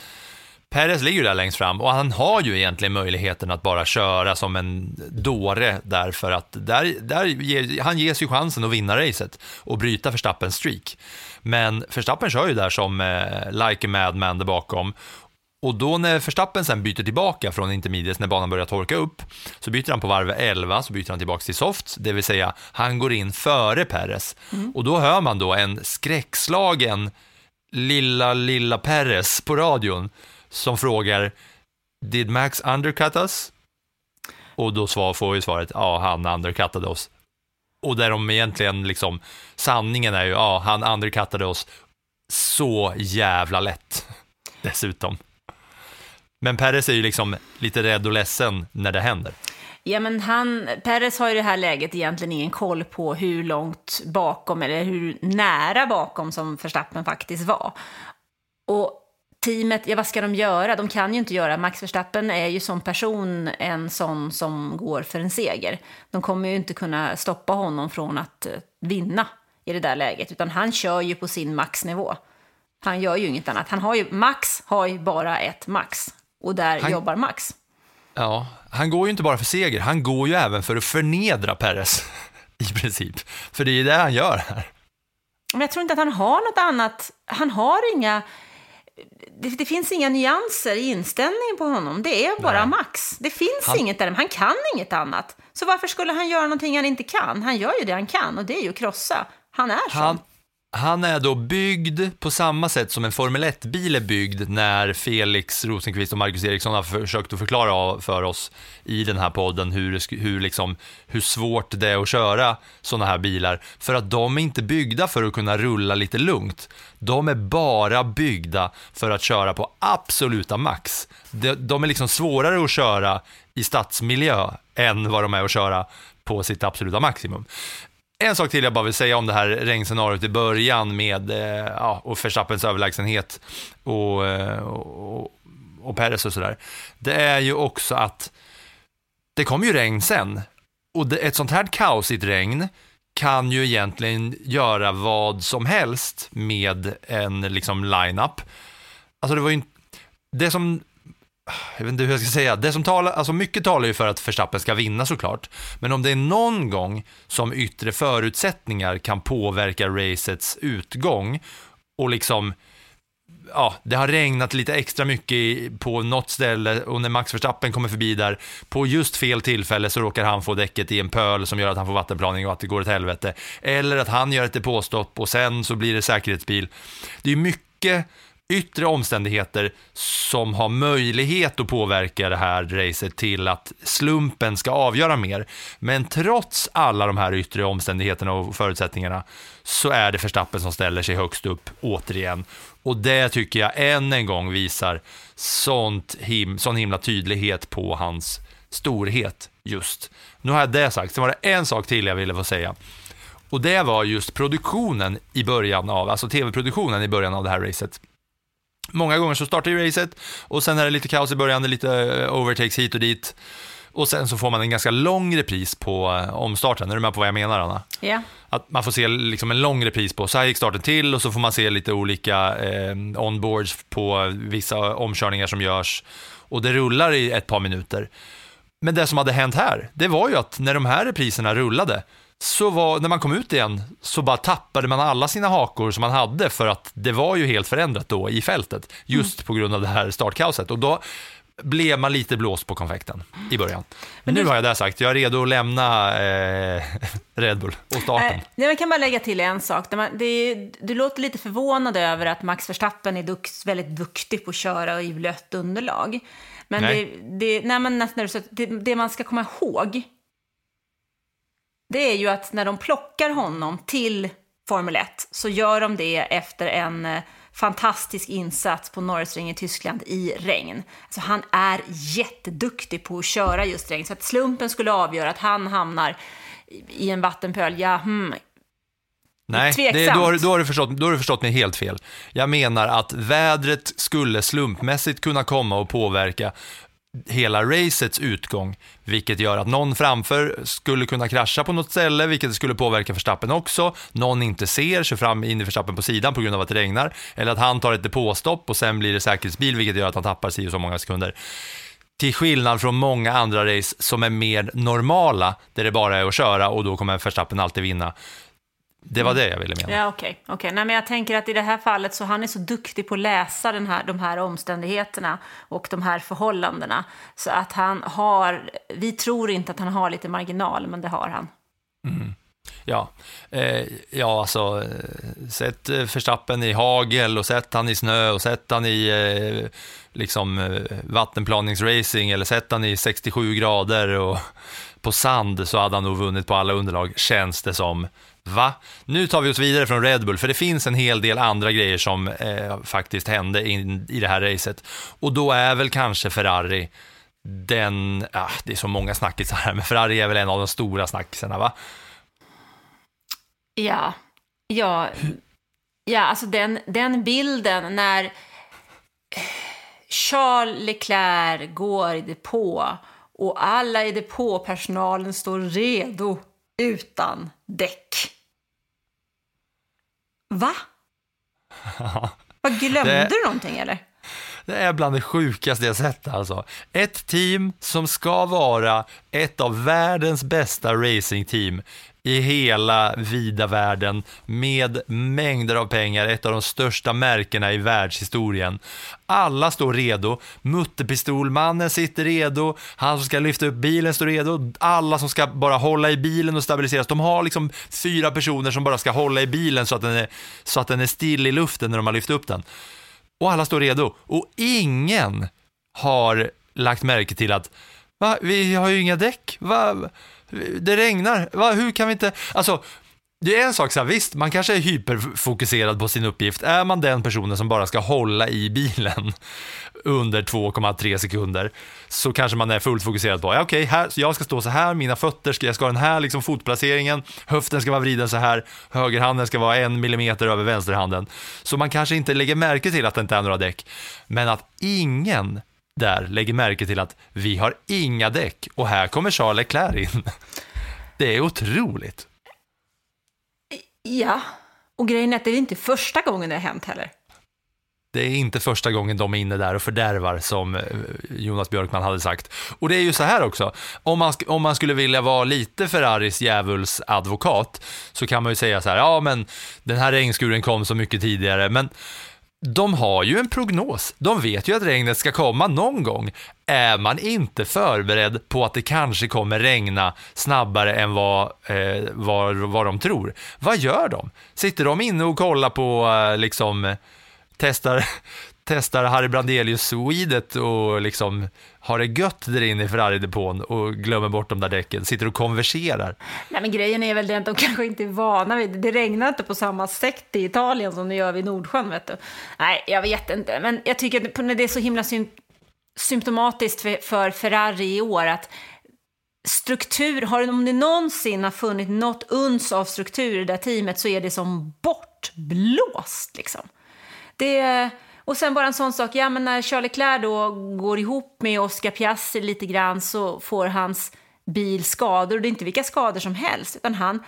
Perez ligger ju där längst fram och han har ju egentligen möjligheten att bara köra som en dåre därför att där, där ger, han ges ju chansen att vinna racet och bryta Verstappens streak. Men Verstappen kör ju där som eh, like a madman där bakom och då när Verstappen sen byter tillbaka från intermediates när banan börjar torka upp så byter han på varv 11 så byter han tillbaka till soft, det vill säga han går in före Perez. Och då hör man då en skräckslagen lilla, lilla Perez på radion som frågar did Max undercut us? Och då svar, får vi svaret, ja, han undercuttade oss. Och där de egentligen, liksom, sanningen är ju, ja, han undercuttade oss så jävla lätt, dessutom. Men Perez är ju liksom lite rädd och ledsen när det händer. Ja, men han, Perez har i det här läget egentligen ingen koll på hur långt bakom eller hur nära bakom som Verstappen faktiskt var. Och teamet, ja vad ska de göra? De kan ju inte göra, Max Verstappen är ju som person en sån som går för en seger. De kommer ju inte kunna stoppa honom från att eh, vinna i det där läget, utan han kör ju på sin maxnivå. Han gör ju inget annat. Han har ju, Max har ju bara ett max och där Han- jobbar Max. Ja, han går ju inte bara för seger, han går ju även för att förnedra Perez. I princip. För det är ju det han gör här. Men jag tror inte att han har något annat. Han har inga... Det, det finns inga nyanser i inställningen på honom. Det är bara Nej. Max. Det finns Han- inget där. Han kan inget annat. Så varför skulle han göra någonting han inte kan? Han gör ju det han kan och det är ju att krossa. Han är så. Han, han är då byggd på samma sätt som en Formel 1-bil är byggd när Felix Rosenqvist och Marcus Eriksson har försökt att förklara för oss i den här podden hur, hur, liksom, hur svårt det är att köra sådana här bilar. För att de är inte byggda för att kunna rulla lite lugnt. De är bara byggda för att köra på absoluta max. De, de är liksom svårare att köra i stadsmiljö än vad de är att köra på sitt absoluta maximum. En sak till jag bara vill säga om det här regnscenariot i början med eh, ja, och Verstappens överlägsenhet och, eh, och, och Perez och sådär. Det är ju också att det kommer ju regn sen. Och det, ett sånt här kaosigt regn kan ju egentligen göra vad som helst med en liksom line-up. Alltså det var ju inte- det som jag vet inte hur jag ska säga, det som talar, alltså mycket talar ju för att Verstappen ska vinna såklart, men om det är någon gång som yttre förutsättningar kan påverka racets utgång och liksom Ja, det har regnat lite extra mycket på något ställe och när Max Verstappen kommer förbi där, på just fel tillfälle så råkar han få däcket i en pöl som gör att han får vattenplaning och att det går åt helvete. Eller att han gör ett depåstopp och sen så blir det säkerhetsbil. Det är mycket yttre omständigheter som har möjlighet att påverka det här racet till att slumpen ska avgöra mer. Men trots alla de här yttre omständigheterna och förutsättningarna så är det Verstappen som ställer sig högst upp återigen. Och det tycker jag än en gång visar sånt him sån himla tydlighet på hans storhet just. Nu har jag det sagt, sen var det en sak till jag ville få säga. Och det var just produktionen i början av, alltså tv-produktionen i början av det här racet. Många gånger så startar ju racet och sen är det lite kaos i början, det är lite eh, overtakes hit och dit. Och sen så får man en ganska lång repris på eh, omstarten. Är du med på vad jag menar, Anna? Ja. Att man får se liksom en lång repris på, så här gick starten till och så får man se lite olika eh, onboards på vissa omkörningar som görs. Och det rullar i ett par minuter. Men det som hade hänt här, det var ju att när de här repriserna rullade, så var, när man kom ut igen så bara tappade man alla sina hakor som man hade för att det var ju helt förändrat då i fältet, just på grund av det här startkaoset. Och då blev man lite blåst på konfekten i början. Men nu har jag det sagt, jag är redo att lämna eh, Red Bull och starten. Eh, nej, jag kan bara lägga till en sak. Är, du låter lite förvånad över att Max Verstappen är duk, väldigt duktig på att köra i blött underlag. Men, Nej. Det, det, nej, men nästan, det, det man ska komma ihåg det är ju att när de plockar honom till Formel 1 så gör de det efter en eh, fantastisk insats på Norrisring i Tyskland i regn. Alltså han är jätteduktig på att köra just regn, så att slumpen skulle avgöra att han hamnar i- en vattenpöl, ja, hmm, Nej, det, då, har, då, har du förstått, då har du förstått mig helt fel. Jag menar att vädret skulle slumpmässigt kunna komma och påverka hela racets utgång, vilket gör att någon framför skulle kunna krascha på något ställe, vilket skulle påverka Verstappen också. Någon inte ser, kör fram in i Verstappen på sidan på grund av att det regnar, eller att han tar ett depåstopp och sen blir det säkerhetsbil, vilket gör att han tappar sig så många sekunder. Till skillnad från många andra race som är mer normala, där det bara är att köra och då kommer Verstappen alltid vinna. Det var det jag ville mena. Ja, okej. okej. Nej, men jag tänker att i det här fallet så han är så duktig på att läsa den här, de här omständigheterna och de här förhållandena. Så att han har, vi tror inte att han har lite marginal, men det har han. Ja, eh, ja alltså, eh, sätt eh, Verstappen i hagel och sätt han i snö och sätt han i eh, liksom eh, vattenplaningsracing eller sätt han i 67 grader och på sand så hade han nog vunnit på alla underlag, känns det som. Va? Nu tar vi oss vidare från Red Bull, för det finns en hel del andra grejer som eh, faktiskt hände in, i det här racet. Och då är väl kanske Ferrari den, ah, det är så många snackisar här, men Ferrari är väl en av de stora snackisarna, va? Ja, ja, ja alltså den, den bilden när Charles Leclerc går i depå och alla i depåpersonalen står redo utan däck. Va? Vad glömde Det- du någonting eller? Det är bland det sjukaste jag sett alltså. Ett team som ska vara ett av världens bästa racingteam i hela vida världen med mängder av pengar, ett av de största märkena i världshistorien. Alla står redo, mutterpistolmannen sitter redo, han som ska lyfta upp bilen står redo, alla som ska bara hålla i bilen och stabiliseras. De har liksom fyra personer som bara ska hålla i bilen så att den är, så att den är still i luften när de har lyft upp den och alla står redo. Och ingen har lagt märke till att va, vi har ju inga däck. Va, det regnar. Va, hur kan vi inte... Alltså, det är en sak så här, visst, man kanske är hyperfokuserad på sin uppgift. Är man den personen som bara ska hålla i bilen under 2,3 sekunder så kanske man är fullt fokuserad på, ja, okej, här, jag ska stå så här, mina fötter, ska, jag ska ha den här liksom fotplaceringen, höften ska vara vriden så här, högerhanden ska vara en millimeter över vänsterhanden. Så man kanske inte lägger märke till att det inte är några däck, men att ingen där lägger märke till att vi har inga däck och här kommer Charles Leclerc in. Det är otroligt. Ja, och grejen är att det är inte första gången det har hänt heller. Det är inte första gången de är inne där och fördärvar som eh, Jonas Björkman hade sagt. Och det är ju så här också, om man, om man skulle vilja vara lite Ferraris djävulsadvokat så kan man ju säga så här, ja men den här regnskuren kom så mycket tidigare, men de har ju en prognos. De vet ju att regnet ska komma någon gång. Är man inte förberedd på att det kanske kommer regna snabbare än vad, eh, vad, vad de tror, vad gör de? Sitter de inne och kollar på, eh, liksom, testar, testar Harry Brandelius Swedet och liksom har det gött där inne i Ferrari-depån och glömmer bort de där däcken, sitter och konverserar. Nej, men grejen är väl det att de kanske inte är vana vid det. Det regnar inte på samma sätt i Italien som det gör vid Nordsjön, vet du. Nej, jag vet inte. Men jag tycker att det är så himla sym symptomatiskt för, för Ferrari i år att struktur, har, om det någonsin har funnits något uns av struktur i det där teamet så är det som bortblåst, liksom. Det, och sen bara en sån sak, ja men när Charlie Leclerc då går ihop med Oscar Piastri lite grann så får hans bil skador. Och det är inte vilka skador som helst, utan han,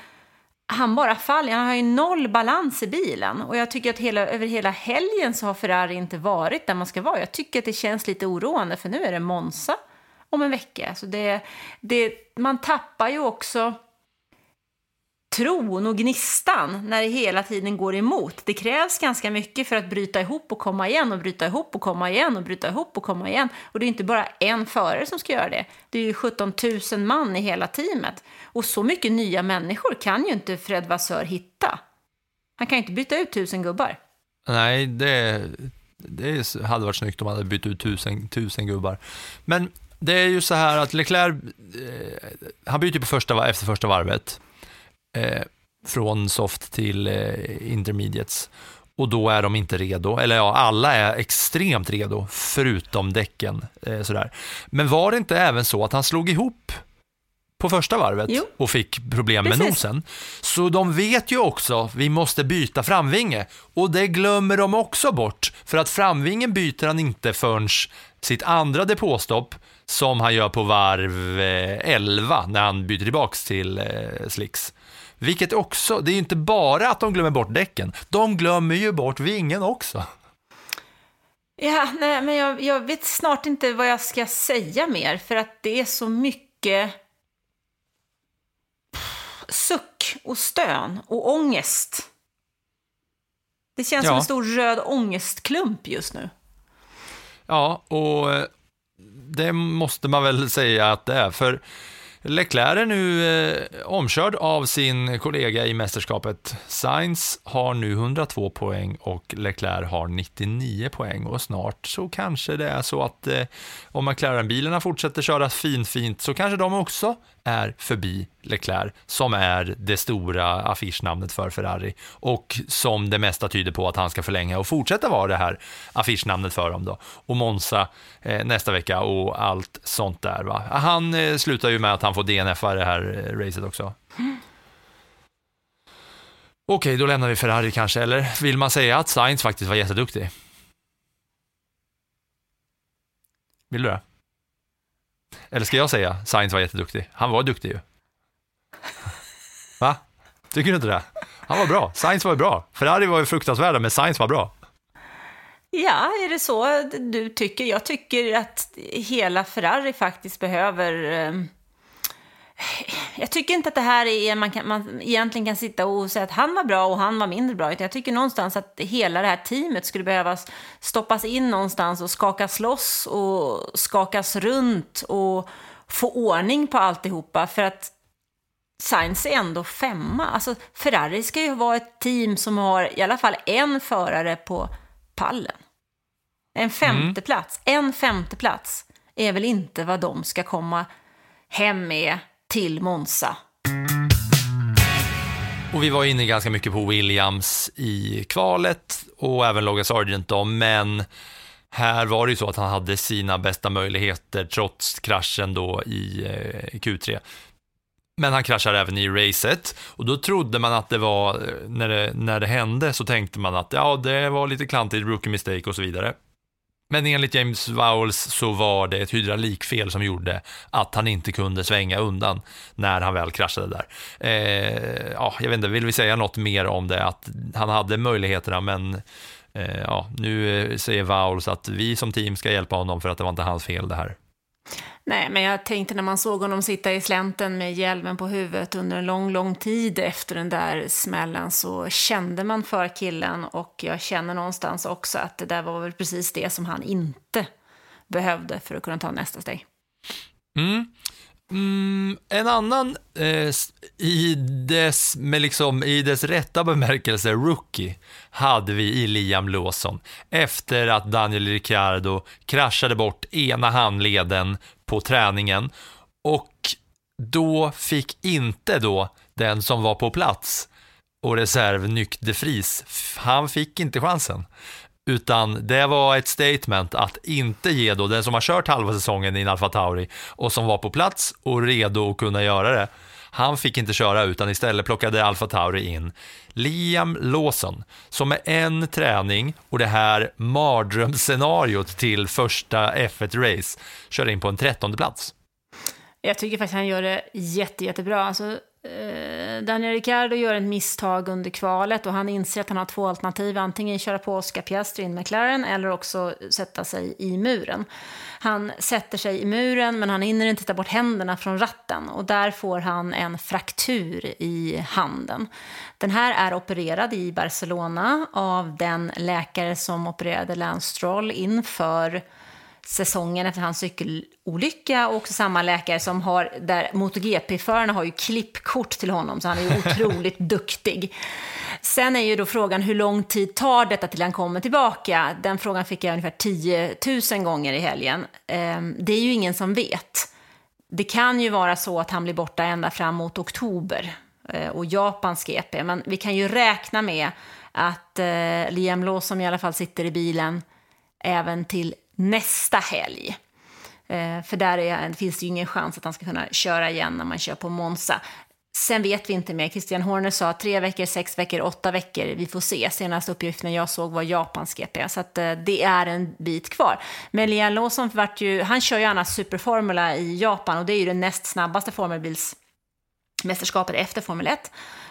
han bara faller. Han har ju noll balans i bilen. Och jag tycker att hela, över hela helgen så har Ferrari inte varit där man ska vara. Jag tycker att det känns lite oroande, för nu är det Monza om en vecka. Så det, det, man tappar ju också tron och gnistan när det hela tiden går emot. Det krävs ganska mycket för att bryta ihop och komma igen och bryta ihop och komma igen och bryta ihop och komma igen. Och det är inte bara en förare som ska göra det. Det är ju 17 000 man i hela teamet. Och så mycket nya människor kan ju inte Fred Vassör hitta. Han kan ju inte byta ut tusen gubbar. Nej, det, det hade varit snyggt om man hade bytt ut tusen, tusen gubbar. Men det är ju så här att Leclerc, eh, han byter på första, efter första varvet eh, från soft till eh, intermediates. Och då är de inte redo, eller ja, alla är extremt redo, förutom däcken. Eh, sådär. Men var det inte även så att han slog ihop på första varvet Jo. och fick problem med Precis. nosen. Så de vet ju också, vi måste byta framvinge. Och det glömmer de också bort, för att framvingen byter han inte förrän sitt andra depåstopp, som han gör på varv eh, 11, när han byter tillbaks till eh, slicks. Vilket också, det är ju inte bara att de glömmer bort däcken, de glömmer ju bort vingen också. Ja, nej, men jag, jag vet snart inte vad jag ska säga mer, för att det är så mycket suck och stön och ångest. Det känns som Ja. en stor röd ångestklump just nu. Ja, och det måste man väl säga att det är, för Leclerc är nu eh, omkörd av sin kollega i mästerskapet. Sainz har nu 102 poäng och Leclerc har 99 poäng och snart så kanske det är så att eh, om McLaren-bilarna fortsätter köra finfint så kanske de också är förbi Leclerc som är det stora affischnamnet för Ferrari och som det mesta tyder på att han ska förlänga och fortsätta vara det här affischnamnet för dem då. Och Monza eh, nästa vecka och allt sånt där. Va? Han eh, slutar ju med att han får DNFa det här eh, racet också. Okej, då lämnar vi Ferrari kanske, eller vill man säga att Sainz faktiskt var jätteduktig? Vill du det? Eller ska jag säga Sainz var jätteduktig? Han var duktig ju. Va? Tycker du inte det? Han var bra. Sainz var ju bra. Ferrari var ju fruktansvärda, men Sainz var bra. Ja, är det så du tycker? Jag tycker att hela Ferrari faktiskt behöver... Eh, jag tycker inte att det här är... Man, kan, man egentligen kan sitta och säga att han var bra och han var mindre bra. Utan jag tycker någonstans att hela det här teamet skulle behöva stoppas in någonstans och skakas loss och skakas runt och få ordning på alltihopa. För att Sainz är ändå femma. Alltså, Ferrari ska ju vara ett team som har i alla fall en förare på pallen. En femte plats. En femte plats är väl inte vad de ska komma hem med till Monza. Och vi var inne ganska mycket på Williams i kvalet och även Logan Sargent då, men här var det ju så att han hade sina bästa möjligheter trots kraschen då i eh, Q3. Men han kraschar även i racet och då trodde man att det var, eh, när det, när det hände så tänkte man att ja, det var lite klantigt, rookie mistake och så vidare. Men enligt James Vowles så var det ett hydraulikfel som gjorde att han inte kunde svänga undan när han väl kraschade där. Eh, ja, jag vet inte, vill vi säga något mer om det? Att han hade möjligheterna, men eh, ja, nu eh, säger Vowles att vi som team ska hjälpa honom för att det var inte hans fel det här. Nej, men jag tänkte när man såg honom sitta i slänten med hjälmen på huvudet under en lång, lång tid efter den där smällen så kände man för killen och jag känner någonstans också att det där var väl precis det som han inte behövde för att kunna ta nästa steg. Mm. Mm, en annan eh, i, dess, med liksom, i dess rätta bemärkelse rookie hade vi i Liam Lawson efter att Daniel Ricciardo kraschade bort ena handleden på träningen och då fick inte då den som var på plats och reserv Nyck de Vries, han fick inte chansen. Utan det var ett statement att inte ge då den som har kört halva säsongen i Alfa Tauri och som var på plats och redo att kunna göra det. Han fick inte köra utan istället plockade Alfa Tauri in Liam Lawson som med en träning och det här mardrömsscenariot till första F1-race kör in på en trettonde plats. Jag tycker faktiskt han gör det jätte, jättebra. Alltså, Eh, Daniel Ricciardo gör ett misstag under kvalet och han inser att han har två alternativ. Antingen köra på Oscar Piastri in McLaren eller också sätta sig i muren. Han sätter sig i muren men han hinner inte ta bort händerna från ratten och där får han en fraktur i handen. Den här är opererad i Barcelona av den läkare som opererade Lance Stroll inför säsongen efter hans cykelolycka och också samma läkare som har, där MotoGP-förarna har ju klippkort till honom så han är ju otroligt duktig. Sen är ju då frågan hur lång tid tar detta till han kommer tillbaka? Den frågan fick jag ungefär 10 000 gånger i helgen. Ehm, det är ju ingen som vet. Det kan ju vara så att han blir borta ända fram mot oktober eh, och Japans GP, men vi kan ju räkna med att eh, Liam Lawson i alla fall sitter i bilen även till nästa helg. Eh, för där är, finns det ju ingen chans att han ska kunna köra igen när man kör på Monza. Sen vet vi inte mer. Christian Horner sa tre veckor, sex veckor, åtta veckor. Vi får se. Senaste uppgiften jag såg var Japans GP. Så att, eh, det är en bit kvar. Men Liam Lawson vart ju, han kör ju annars Superformula i Japan och det är ju det näst snabbaste formelbilsmästerskapet efter Formel 1.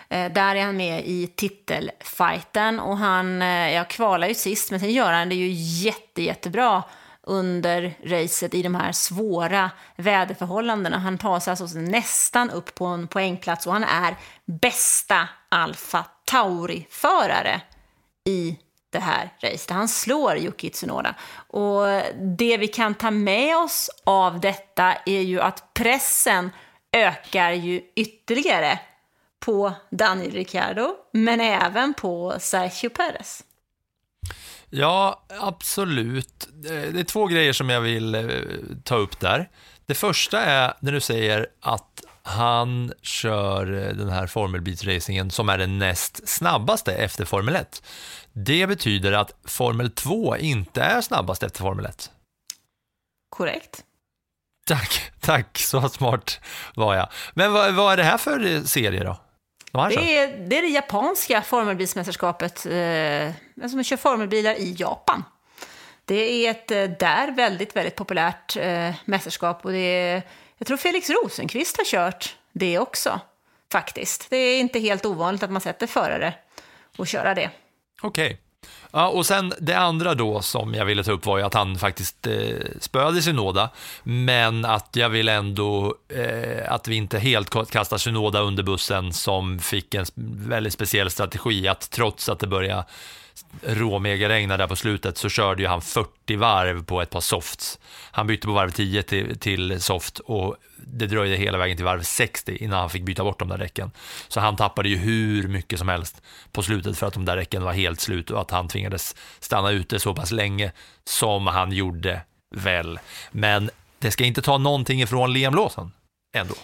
Eh, där är han med i titelfighten och han, eh, jag kvalar ju sist, men sen gör han det ju jätte, jättebra under racet i de här svåra väderförhållandena. Han tar sig alltså nästan upp på en poängplats och han är bästa Alfa Tauri-förare i det här racet. Han slår Yuki Tsunoda. Och det vi kan ta med oss av detta är ju att pressen ökar ju ytterligare på Daniel Ricciardo, men även på Sergio Perez. Ja, absolut. Det är två grejer som jag vill eh, ta upp där. Det första är när du säger att han kör eh, den här formelbilsracingen som är den näst snabbaste efter Formel 1. Det betyder att Formel 2 inte är snabbast efter Formel 1. Korrekt. Tack, tack, så smart var jag. Men vad, vad är det här för eh, serie då? De? Det är, det är det japanska formelbilsmästerskapet, eh, alltså man kör formelbilar i Japan. Det är ett eh, där väldigt, väldigt populärt eh, mästerskap och det är, jag tror Felix Rosenqvist har kört det också, faktiskt. Det är inte helt ovanligt att man sätter förare och köra det. Okej. Ja, och sen det andra då som jag ville ta upp var ju att han faktiskt eh, spöade Synoda, men att jag vill ändå eh, att vi inte helt kastar Synoda under bussen som fick en väldigt speciell strategi, att trots att det började råmegaregna där på slutet så körde ju han 40 varv på ett par softs. Han bytte på varv 10 till, till soft och det dröjde hela vägen till varv 60 innan han fick byta bort de där däcken. Så han tappade ju hur mycket som helst på slutet för att de där däcken var helt slut och att han tvingades stanna ute så pass länge som han gjorde väl. Men det ska inte ta någonting ifrån Liam Lawson ändå.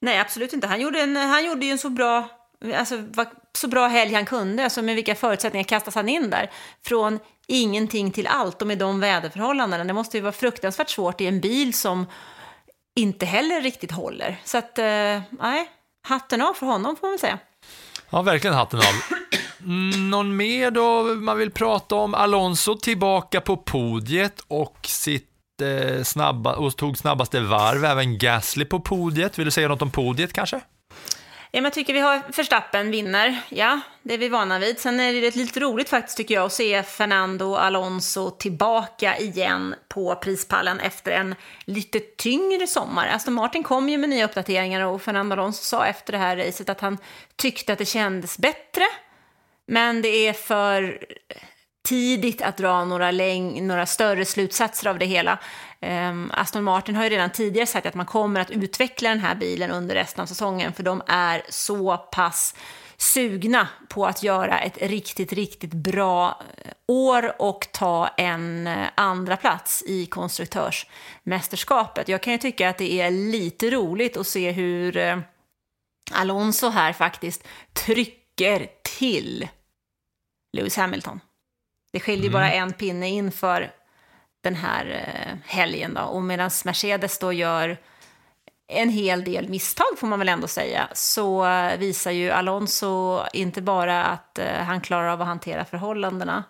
Nej, absolut inte. Han gjorde, en, han gjorde ju en så bra, alltså, så bra helg han kunde. Alltså, med vilka förutsättningar kastas han in där? Från ingenting till allt och med de väderförhållandena. Det måste ju vara fruktansvärt svårt i en bil som inte heller riktigt håller. Så att, eh, nej, hatten av för honom får man väl säga. Ja, verkligen hatten av. Mm, någon mer då man vill prata om? Alonso tillbaka på podiet och sitt eh, snabba, och tog snabbaste varv. Även Gasly på podiet. Vill du säga något om podiet kanske? Ja, men jag tycker vi har Verstappen vinner. Ja, det är vi vana vid. Sen är det lite roligt faktiskt tycker jag att se Fernando Alonso tillbaka igen på prispallen efter en lite tyngre sommar. Aston Martin kom ju med nya uppdateringar och Fernando Alonso sa efter det här racet att han tyckte att det kändes bättre. Men det är för tidigt att dra några, läng- några större slutsatser av det hela. Ehm, Aston Martin har ju redan tidigare sagt att man kommer att utveckla den här bilen under resten av säsongen för de är så pass sugna på att göra ett riktigt, riktigt bra eh, år och ta en eh, andra plats i konstruktörsmästerskapet. Jag kan ju tycka att det är lite roligt att se hur eh, Alonso här faktiskt trycker till Lewis Hamilton. Det skiljer ju bara en pinne inför den här eh, helgen då. Och medan Mercedes då gör en hel del misstag får man väl ändå säga, så eh, visar ju Alonso inte bara att eh, han klarar av att hantera förhållandena,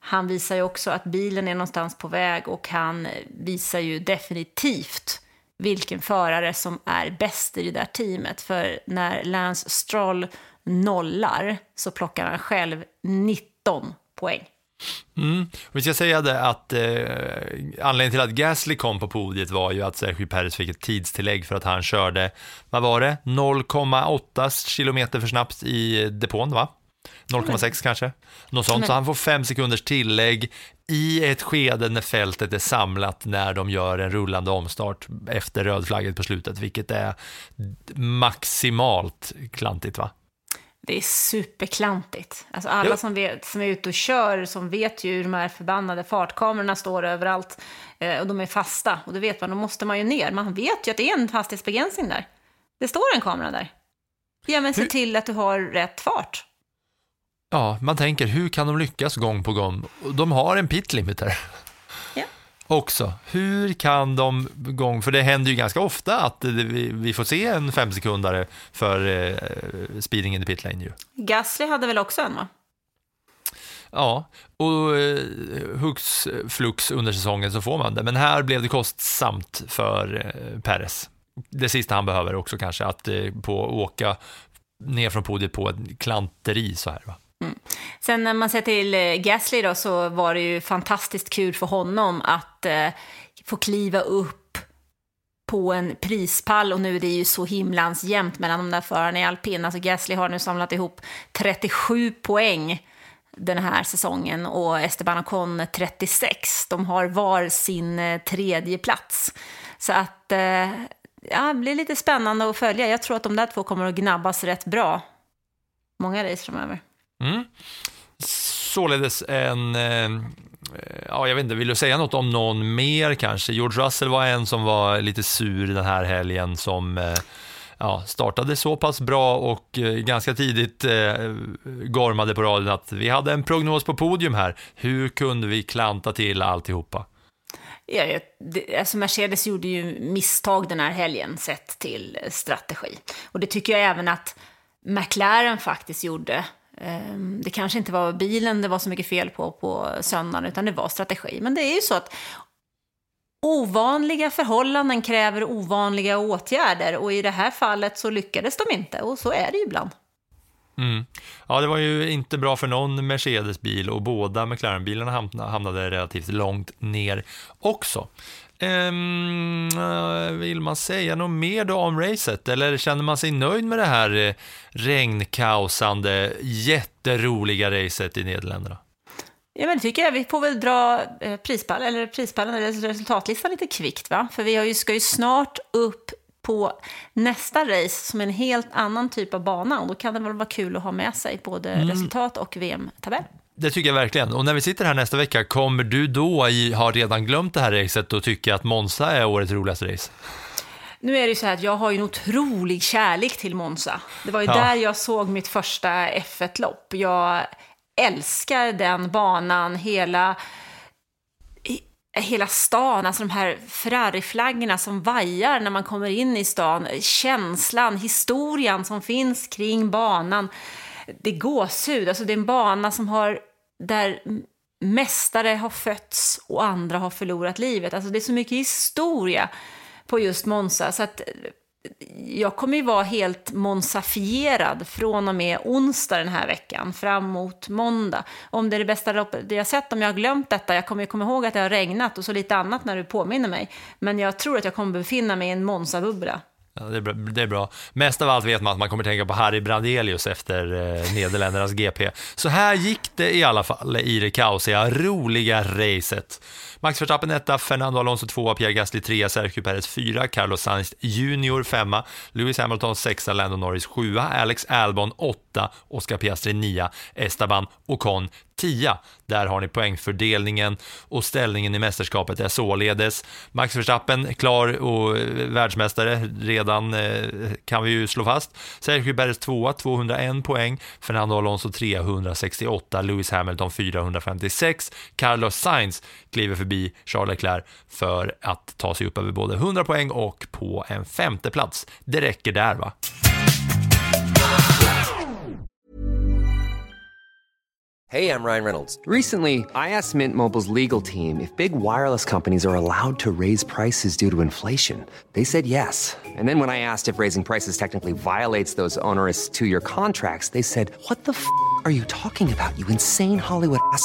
han visar ju också att bilen är någonstans på väg och han visar ju definitivt vilken förare som är bäst i det där teamet. För när Lance Stroll nollar så plockar han själv 19 poäng. Mm. Vi ska säga det att eh, anledningen till att Gasly kom på podiet var ju att Sergio Perez fick ett tidstillägg för att han körde, vad var det, 0,8 kilometer för snabbt i depån va? 0,6 kanske, något sånt. Så han får fem sekunders tillägg i ett skede när fältet är samlat när de gör en rullande omstart efter rödflagget på slutet, vilket är maximalt klantigt va? Det är superklantigt. Alltså alla som, vet, som är ute och kör, som vet ju hur de här förbannade fartkamerorna står överallt eh, och de är fasta. Och det vet man, då måste man ju ner. Man vet ju att det är en hastighetsbegränsning där. Det står en kamera där. Ja, men se Hur- till att du har rätt fart. Ja, man tänker hur kan de lyckas gång på gång? De har en pit limiter. Också. Hur kan de gång, för det händer ju ganska ofta att vi, vi får se en femsekundare för eh, speeding in the pit lane ju. Gasly hade väl också en, va? Ja, och eh, hux flux under säsongen så får man det. Men här blev det kostsamt för eh, Perez. Det sista han behöver också kanske, att eh, på åka ner från podiet på ett klanteri så här va. Mm. Sen när man ser till eh, Gasly då så var det ju fantastiskt kul för honom att eh, få kliva upp på en prispall och nu är det ju så himlans jämnt mellan de där förarna i alpin. Alltså Gasly har nu samlat ihop 37 poäng den här säsongen och Esteban Ocon 36. De har var sin eh, tredje plats. Så att eh, ja, det blir lite spännande att följa. Jag tror att de där två kommer att gnabbas rätt bra. Många race framöver. Mm. Således en, eh, eh, ja jag vet inte, vill du säga något om någon mer kanske? George Russell var en som var lite sur den här helgen som eh, ja, startade så pass bra och eh, ganska tidigt eh, gormade på radion att vi hade en prognos på podium här. Hur kunde vi klanta till alltihopa? Ja, det, alltså Mercedes gjorde ju misstag den här helgen sett till strategi. Och det tycker jag även att McLaren faktiskt gjorde. Ehm, det kanske inte var bilen det var så mycket fel på på söndagen, utan det var strategi. Men det är ju så att ovanliga förhållanden kräver ovanliga åtgärder och i det här fallet så lyckades de inte och så är det ju ibland. Mm. Ja, det var ju inte bra för någon Mercedes-bil och båda McLaren-bilarna hamnade relativt långt ner också. Um, vill man säga något mer då om racet eller känner man sig nöjd med det här eh, regnkaosande, jätteroliga racet i Nederländerna? Ja, men det tycker jag. Vi får väl dra eh, prispall, eller prispallen, eller resultatlistan lite kvickt, va? För vi har ju, ska ju snart upp på nästa race som är en helt annan typ av bana och då kan det väl vara kul att ha med sig både mm. resultat och VM-tabell. Det tycker jag verkligen. Och när vi sitter här nästa vecka, kommer du då i, ha redan glömt det här racet och tycka att Monza är årets roligaste race? Nu är det ju så här att jag har ju en otrolig kärlek till Monza. Det var ju ja. där jag såg mitt första F1-lopp. Jag älskar den banan, hela, hela stan, alltså de här Ferrari-flaggorna som vajar när man kommer in i stan, känslan, historien som finns kring banan. Det är gåshud, alltså det är en bana som har, där mästare har fötts och andra har förlorat livet. Alltså det är så mycket historia på just Monza, så att eh, jag kommer ju vara helt monsafierad från och med onsdag den här veckan, fram mot måndag. Om det är det bästa loppet jag sett, om jag har glömt detta, jag kommer ju komma ihåg att det har regnat och så lite annat när du påminner mig. Men jag tror att jag kommer befinna mig i en Monza-bubbla. Ja, det, är bra, det är bra. Mest av allt vet man att man kommer tänka på Harry Brandelius efter eh, Nederländernas GP. Så här gick det i alla fall i det kaosiga, roliga racet. Max Verstappen etta, Fernando Alonso tvåa, Pierre Gasly trea, Sergio Perez fyra, Carlos Sainz Junior femma, Lewis Hamilton sexa, Lando Norris sjua, Alex Albon åtta, Oscar Piastri nia, Esteban Ocon 10. Där har ni poängfördelningen och ställningen i mästerskapet är således Max Verstappen klar och eh, världsmästare redan eh, kan vi ju slå fast. Sergio Perez 2 201 poäng, Fernando Alonso 368, Lewis Hamilton 456, Carlos Sainz kliver förbi förbi Charles Leclerc för att ta sig upp över både 100 poäng och på en femte plats. Det räcker där va? Hej, I'm Ryan Reynolds. Recently, I asked Mint Mobile's legal team if big wireless companies are allowed to raise prices due to inflation. They said yes. And then when I asked if raising prices technically violates those onerous two-year contracts, they said, "What the f*** are you talking about? You insane Hollywood ass."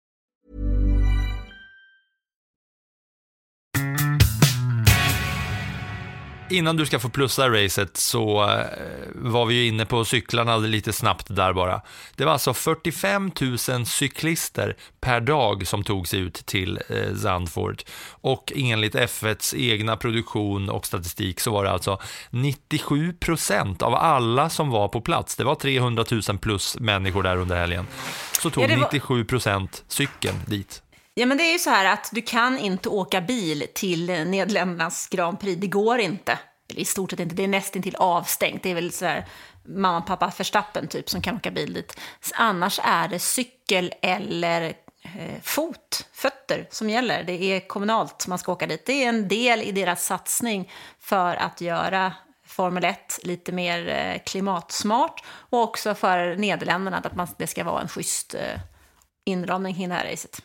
Innan du ska få plussa racet så eh, var vi ju inne på cyklarna lite snabbt där bara. Det var alltså 45 000 cyklister per dag som tog sig ut till eh, Zandvoort. Och enligt F1s egna produktion och statistik så var det alltså 97 procent av alla som var på plats, det var 300 000 plus människor där under helgen, så tog ja, var... 97 procent cykeln dit. Ja, men det är ju så här att du kan inte åka bil till Nederländernas Grand Prix. Det går inte. Eller i stort sett inte. Det är nästan till avstängt. Det är väl så här mamma, pappa, Verstappen typ som kan åka bil dit. Annars är det cykel eller eh, fot, fötter som gäller. Det är kommunalt man ska åka dit. Det är en del i deras satsning för att göra Formel 1 lite mer eh, klimatsmart och också för Nederländerna att man, det ska vara en schysst eh, inramning kring det här racet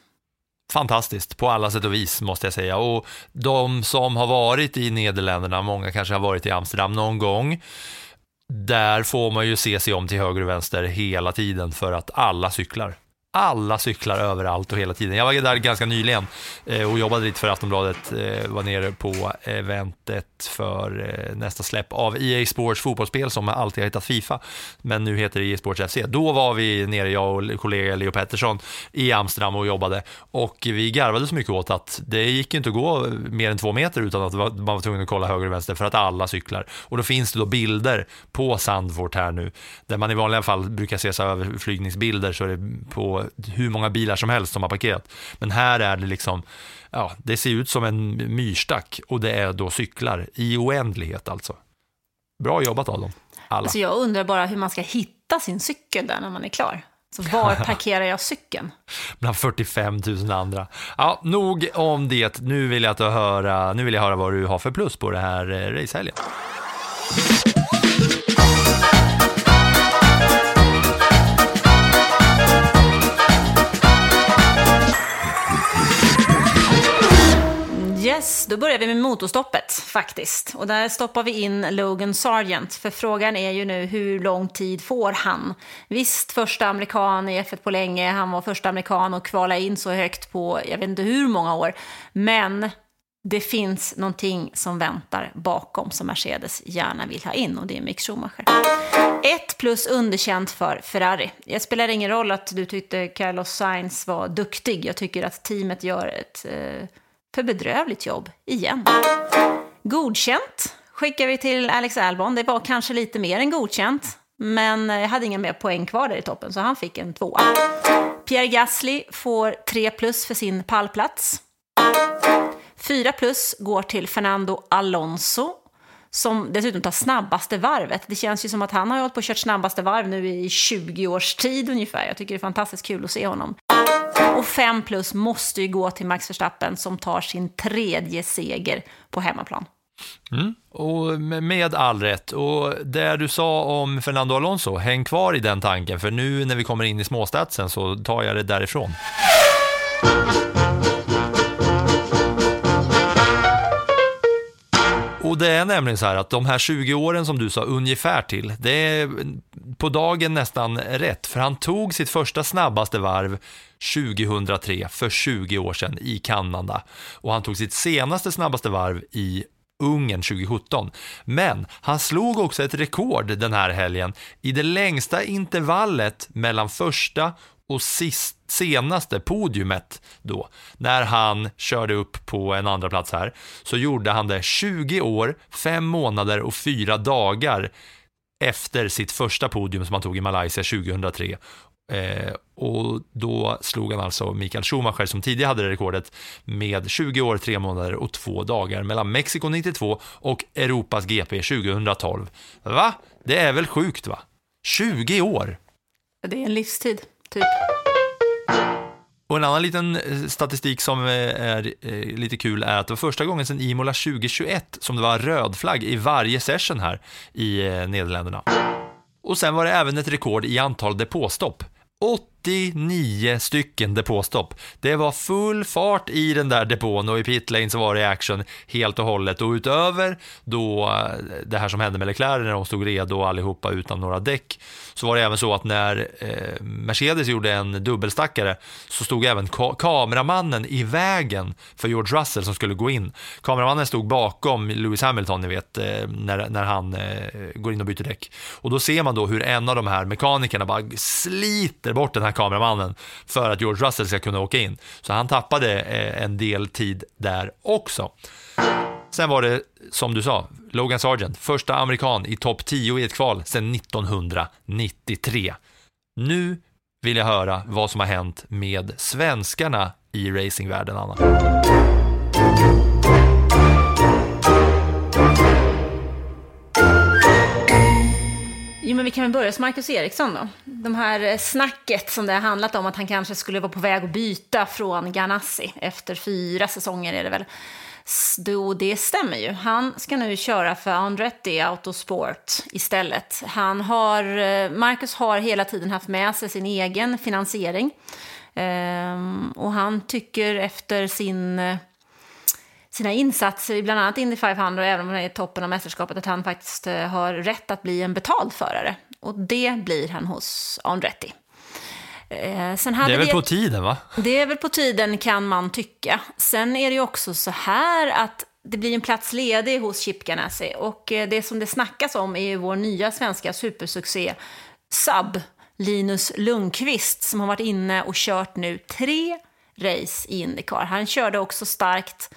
fantastiskt på alla sätt och vis måste jag säga. Och de som har varit i Nederländerna, många kanske har varit i Amsterdam någon gång, där får man ju se sig om till höger och vänster hela tiden för att alla cyklar alla cyklar överallt och hela tiden. Jag var där ganska nyligen eh, och jobbade lite för Aftonbladet, eh, var nere på eventet för eh, nästa släpp av EA Sports fotbollsspel som alltid har hetat Fifa, men nu heter det EA Sports FC. Då var vi nere, jag och kollega Leo Pettersson, i Amsterdam och jobbade och vi garvade så mycket åt att det gick inte att gå mer än två meter utan att man var tvungen att kolla höger och vänster för att alla cyklar. Och då finns det då bilder på Sandfort här nu, där man i vanliga fall brukar se så överflygningsbilder så är det på hur många bilar som helst som har parkerat. Men här är det liksom, ja, det ser ut som en myrstack och det är då cyklar i oändlighet alltså. Bra jobbat av dem, alla. Alltså jag undrar bara hur man ska hitta sin cykel där när man är klar. Så var parkerar jag cykeln? Bland 45 000 andra. Ja, nog om det. Nu vill jag, höra, nu vill jag höra vad du har för plus på det här eh, racehelgen. Yes, då börjar vi med motorstoppet faktiskt. Och där stoppar vi in Logan Sargent. För frågan är ju nu hur lång tid får han? Visst, första amerikan i F1 på länge. Han var första amerikan och kvala in så högt på jag vet inte hur många år. Men det finns någonting som väntar bakom som Mercedes gärna vill ha in och det är Mick Schumacher. Ett plus underkänt för Ferrari. Det spelar ingen roll att du tyckte Carlos Sainz var duktig. Jag tycker att teamet gör ett eh, för bedrövligt jobb igen. Godkänt skickar vi till Alex Albon. Det var kanske lite mer än godkänt, men jag hade inga mer poäng kvar där i toppen, så han fick en tvåa. Pierre Gasly får 3 plus för sin pallplats. 4 plus går till Fernando Alonso som dessutom tar snabbaste varvet. Det känns ju som att han har hållit på och kört snabbaste varv nu i 20 års tid ungefär. Jag tycker det är fantastiskt kul att se honom. Och 5 plus måste ju gå till Max Verstappen som tar sin tredje seger på hemmaplan. Mm, och med all rätt. Och det du sa om Fernando Alonso, häng kvar i den tanken, för nu när vi kommer in i småstatsen så tar jag det därifrån. Och det är nämligen så här att de här 20 åren som du sa ungefär till, det är på dagen nästan rätt, för han tog sitt första snabbaste varv 2003, för 20 år sedan i Kanada. Och han tog sitt senaste snabbaste varv i Ungern 2017. Men han slog också ett rekord den här helgen i det längsta intervallet mellan första och sist, senaste podiumet då, när han körde upp på en andra plats här, så gjorde han det 20 år, 5 månader och 4 dagar efter sitt första podium som han tog i Malaysia 2003. Eh, och då slog han alltså Mikael Schumacher som tidigare hade det rekordet med 20 år, 3 månader och 2 dagar mellan Mexiko 92 och Europas GP 2012. Va? Det är väl sjukt va? 20 år! Det är en livstid typ. Och en annan liten eh, statistik som eh, är eh, lite kul är att det var första gången sedan Imola 2021 som det var röd flagg i varje session här i Nederländerna. Och sen var det även ett rekord i antal depåstopp. 89 stycken depåstopp. Det var full fart i den där depån och i pitlane så var det action helt och hållet och utöver då eh, det här som hände med Leclerc när de stod redo allihopa utan några däck så var det även så att när eh, Mercedes gjorde en dubbelstackare så stod även ka kameramannen i vägen för George Russell som skulle gå in. Kameramannen stod bakom Lewis Hamilton, ni vet, eh, när, när han eh, går in och byter däck. Och då ser man då hur en av de här mekanikerna bara sliter bort den här kameramannen för att George Russell ska kunna åka in. Så han tappade eh, en del tid där också. Sen var det, som du sa, Logan Sargent, första amerikan i topp 10 i ett kval sedan 1993. Nu vill jag höra vad som har hänt med svenskarna i racingvärlden, Anna. Jo, men vi kan väl börja hos Marcus Eriksson då. De här eh, snacket som det har handlat om att han kanske skulle vara på väg att byta från Ganassi efter fyra säsonger är det väl. Då det stämmer ju. Han ska nu köra för Andretti Autosport istället. Han har, eh, Marcus har hela tiden haft med sig sin egen finansiering. Ehm, och han tycker efter sin, eh, sina insatser i bland annat Indy 500, även om han är i toppen av mästerskapet, att han faktiskt eh, har rätt att bli en betald förare. Och det blir han hos Andretti. Eh, sen hade Det är väl vi på tiden va? det är väl på tiden kan man tycka. Sen är det ju också så här att det blir en plats ledig hos Chip Ganassi och eh, det som det snackas om är ju vår nya svenska supersuccé Sub, Linus Lundqvist, som har varit inne och kört nu tre race i Indycar. Han körde också starkt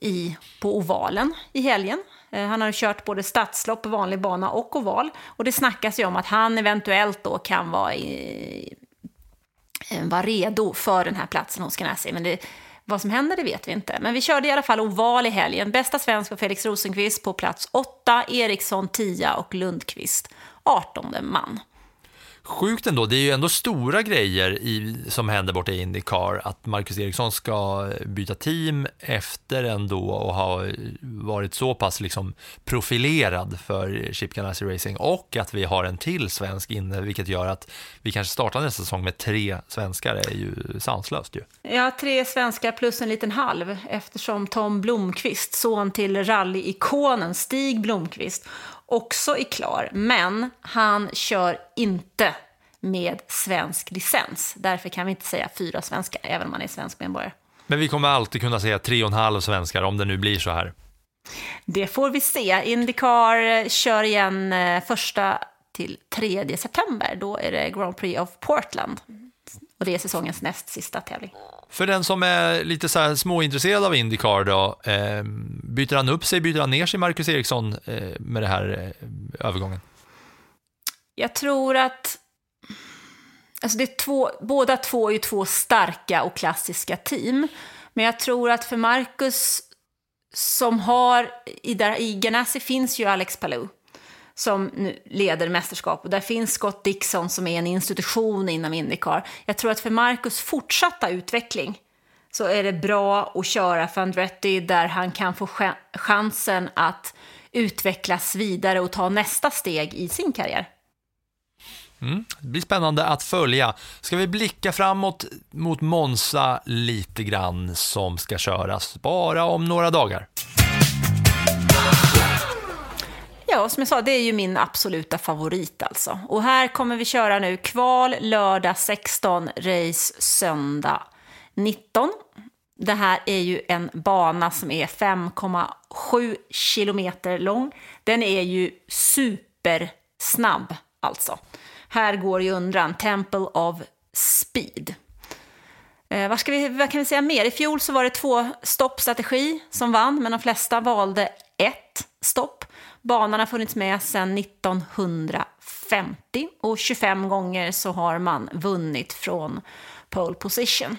i, på ovalen i helgen. Eh, han har kört både stadslopp, vanlig bana och oval. Och det snackas ju om att han eventuellt då kan vara, i, eh, vara redo för den här platsen hos Ganassi. Men det, vad som händer det vet vi inte. Men vi körde i alla fall oval i helgen. Bästa svensk var Felix Rosenqvist på plats 8, Eriksson 10 och Lundqvist 18 man. Sjukt ändå, det är ju ändå stora grejer i, som händer borta i Indycar. Att Marcus Eriksson ska byta team efter ändå och ha varit så pass liksom profilerad för Chip Ganassi Racing och att vi har en till svensk inne, vilket gör att vi kanske startar nästa säsong med tre svenskar, är ju sanslöst ju. Ja, tre svenskar plus en liten halv eftersom Tom Blomqvist, son till rallyikonen Stig Blomqvist, också är klar. Men han kör inte med svensk licens. Därför kan vi inte säga fyra svenskar, även om man är svensk medborgare. Men vi kommer alltid kunna säga tre och en halv svenskar om det nu blir så här. Det får vi se. Indycar eh, kör igen eh, första till 3 september. Då är det Grand Prix of Portland. Och det är säsongens näst sista tävling. För den som är lite så här småintresserad av Indycar då, eh, byter han upp sig, byter han ner sig, Marcus Eriksson, eh, med den här eh, övergången? Jag tror att... Alltså det är två, båda två är ju två starka och klassiska team. Men jag tror att för Marcus, som har... I, där, i Ganassi finns ju Alex Palou som nu leder mästerskap. Och där finns Scott Dixon som är en institution inom Indycar. Jag tror att för Marcus fortsatta utveckling så är det bra att köra för Andretti där han kan få ch- chansen att utvecklas vidare och ta nästa steg i sin karriär. Mm. Det blir spännande att följa. Ska vi blicka framåt mot Monza lite grann som ska köras bara om några dagar? Ja, som jag sa, det är ju min absoluta favorit alltså. Och här kommer vi köra nu kval lördag 16, race söndag 19. Det här är ju en bana som är 5,7 kilometer lång. Den är ju supersnabb alltså. Här går ju undran Temple of Speed. Eh, vad, ska vi, vad kan vi säga mer? I fjol så var det två stoppstrategi som vann, men de flesta valde ett stopp. Banan har funnits med sedan 1950 och 25 gånger så har man vunnit från pole position.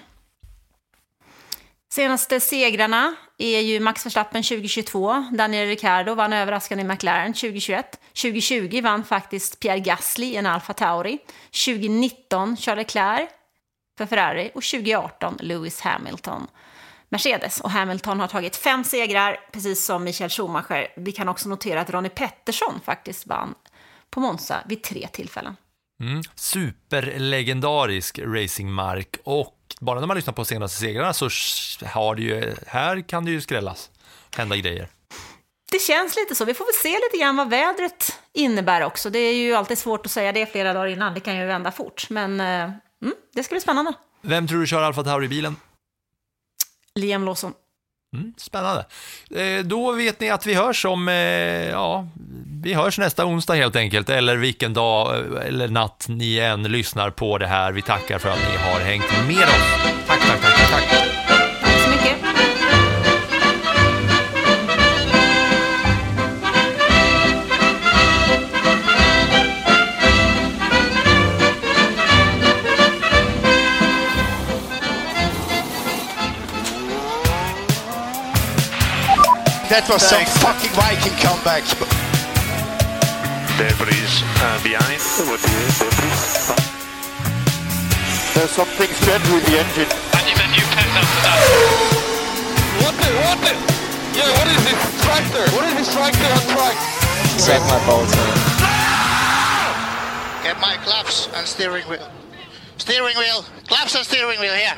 Senaste segrarna är ju Max Verstappen 2022, Daniel Ricciardo vann överraskande i McLaren 2021. 2020 vann faktiskt Pierre Gasly i en Alfa Tauri. 2019 Charles Leclerc för Ferrari och 2018 Lewis Hamilton Mercedes. Och Hamilton har tagit fem segrar, precis som Michael Schumacher. Vi kan också notera att Ronnie Pettersson faktiskt vann på Monza vid tre tillfällen. Mm. Superlegendarisk racingmark och bara när man lyssnar på senaste segrarna så har det ju, här kan det ju skrällas, hända grejer. Det känns lite så. Vi får väl se lite grann vad vädret innebär också. Det är ju alltid svårt att säga det flera dagar innan. Det kan ju vända fort. Men eh, mm, det ska bli spännande. Vem tror du kör Alfa Tauri-bilen? Liam Lawson. Mm, spännande. Eh, då vet ni att vi hörs om, eh, ja, vi hörs nästa onsdag helt enkelt, eller vilken dag eh, eller natt ni än lyssnar på det här. Vi tackar för att ni har hängt med oss. Tack, tack, tack. tack. Tack That was some fucking Viking comeback. Debris uh, behind. There's something strange with the engine. And you've a new pet after that. What the, what the? Yeah, what is this tractor? What is this tractor on track? Check my Bolton. Get my claps and steering wheel. Steering wheel. Claps and steering wheel here.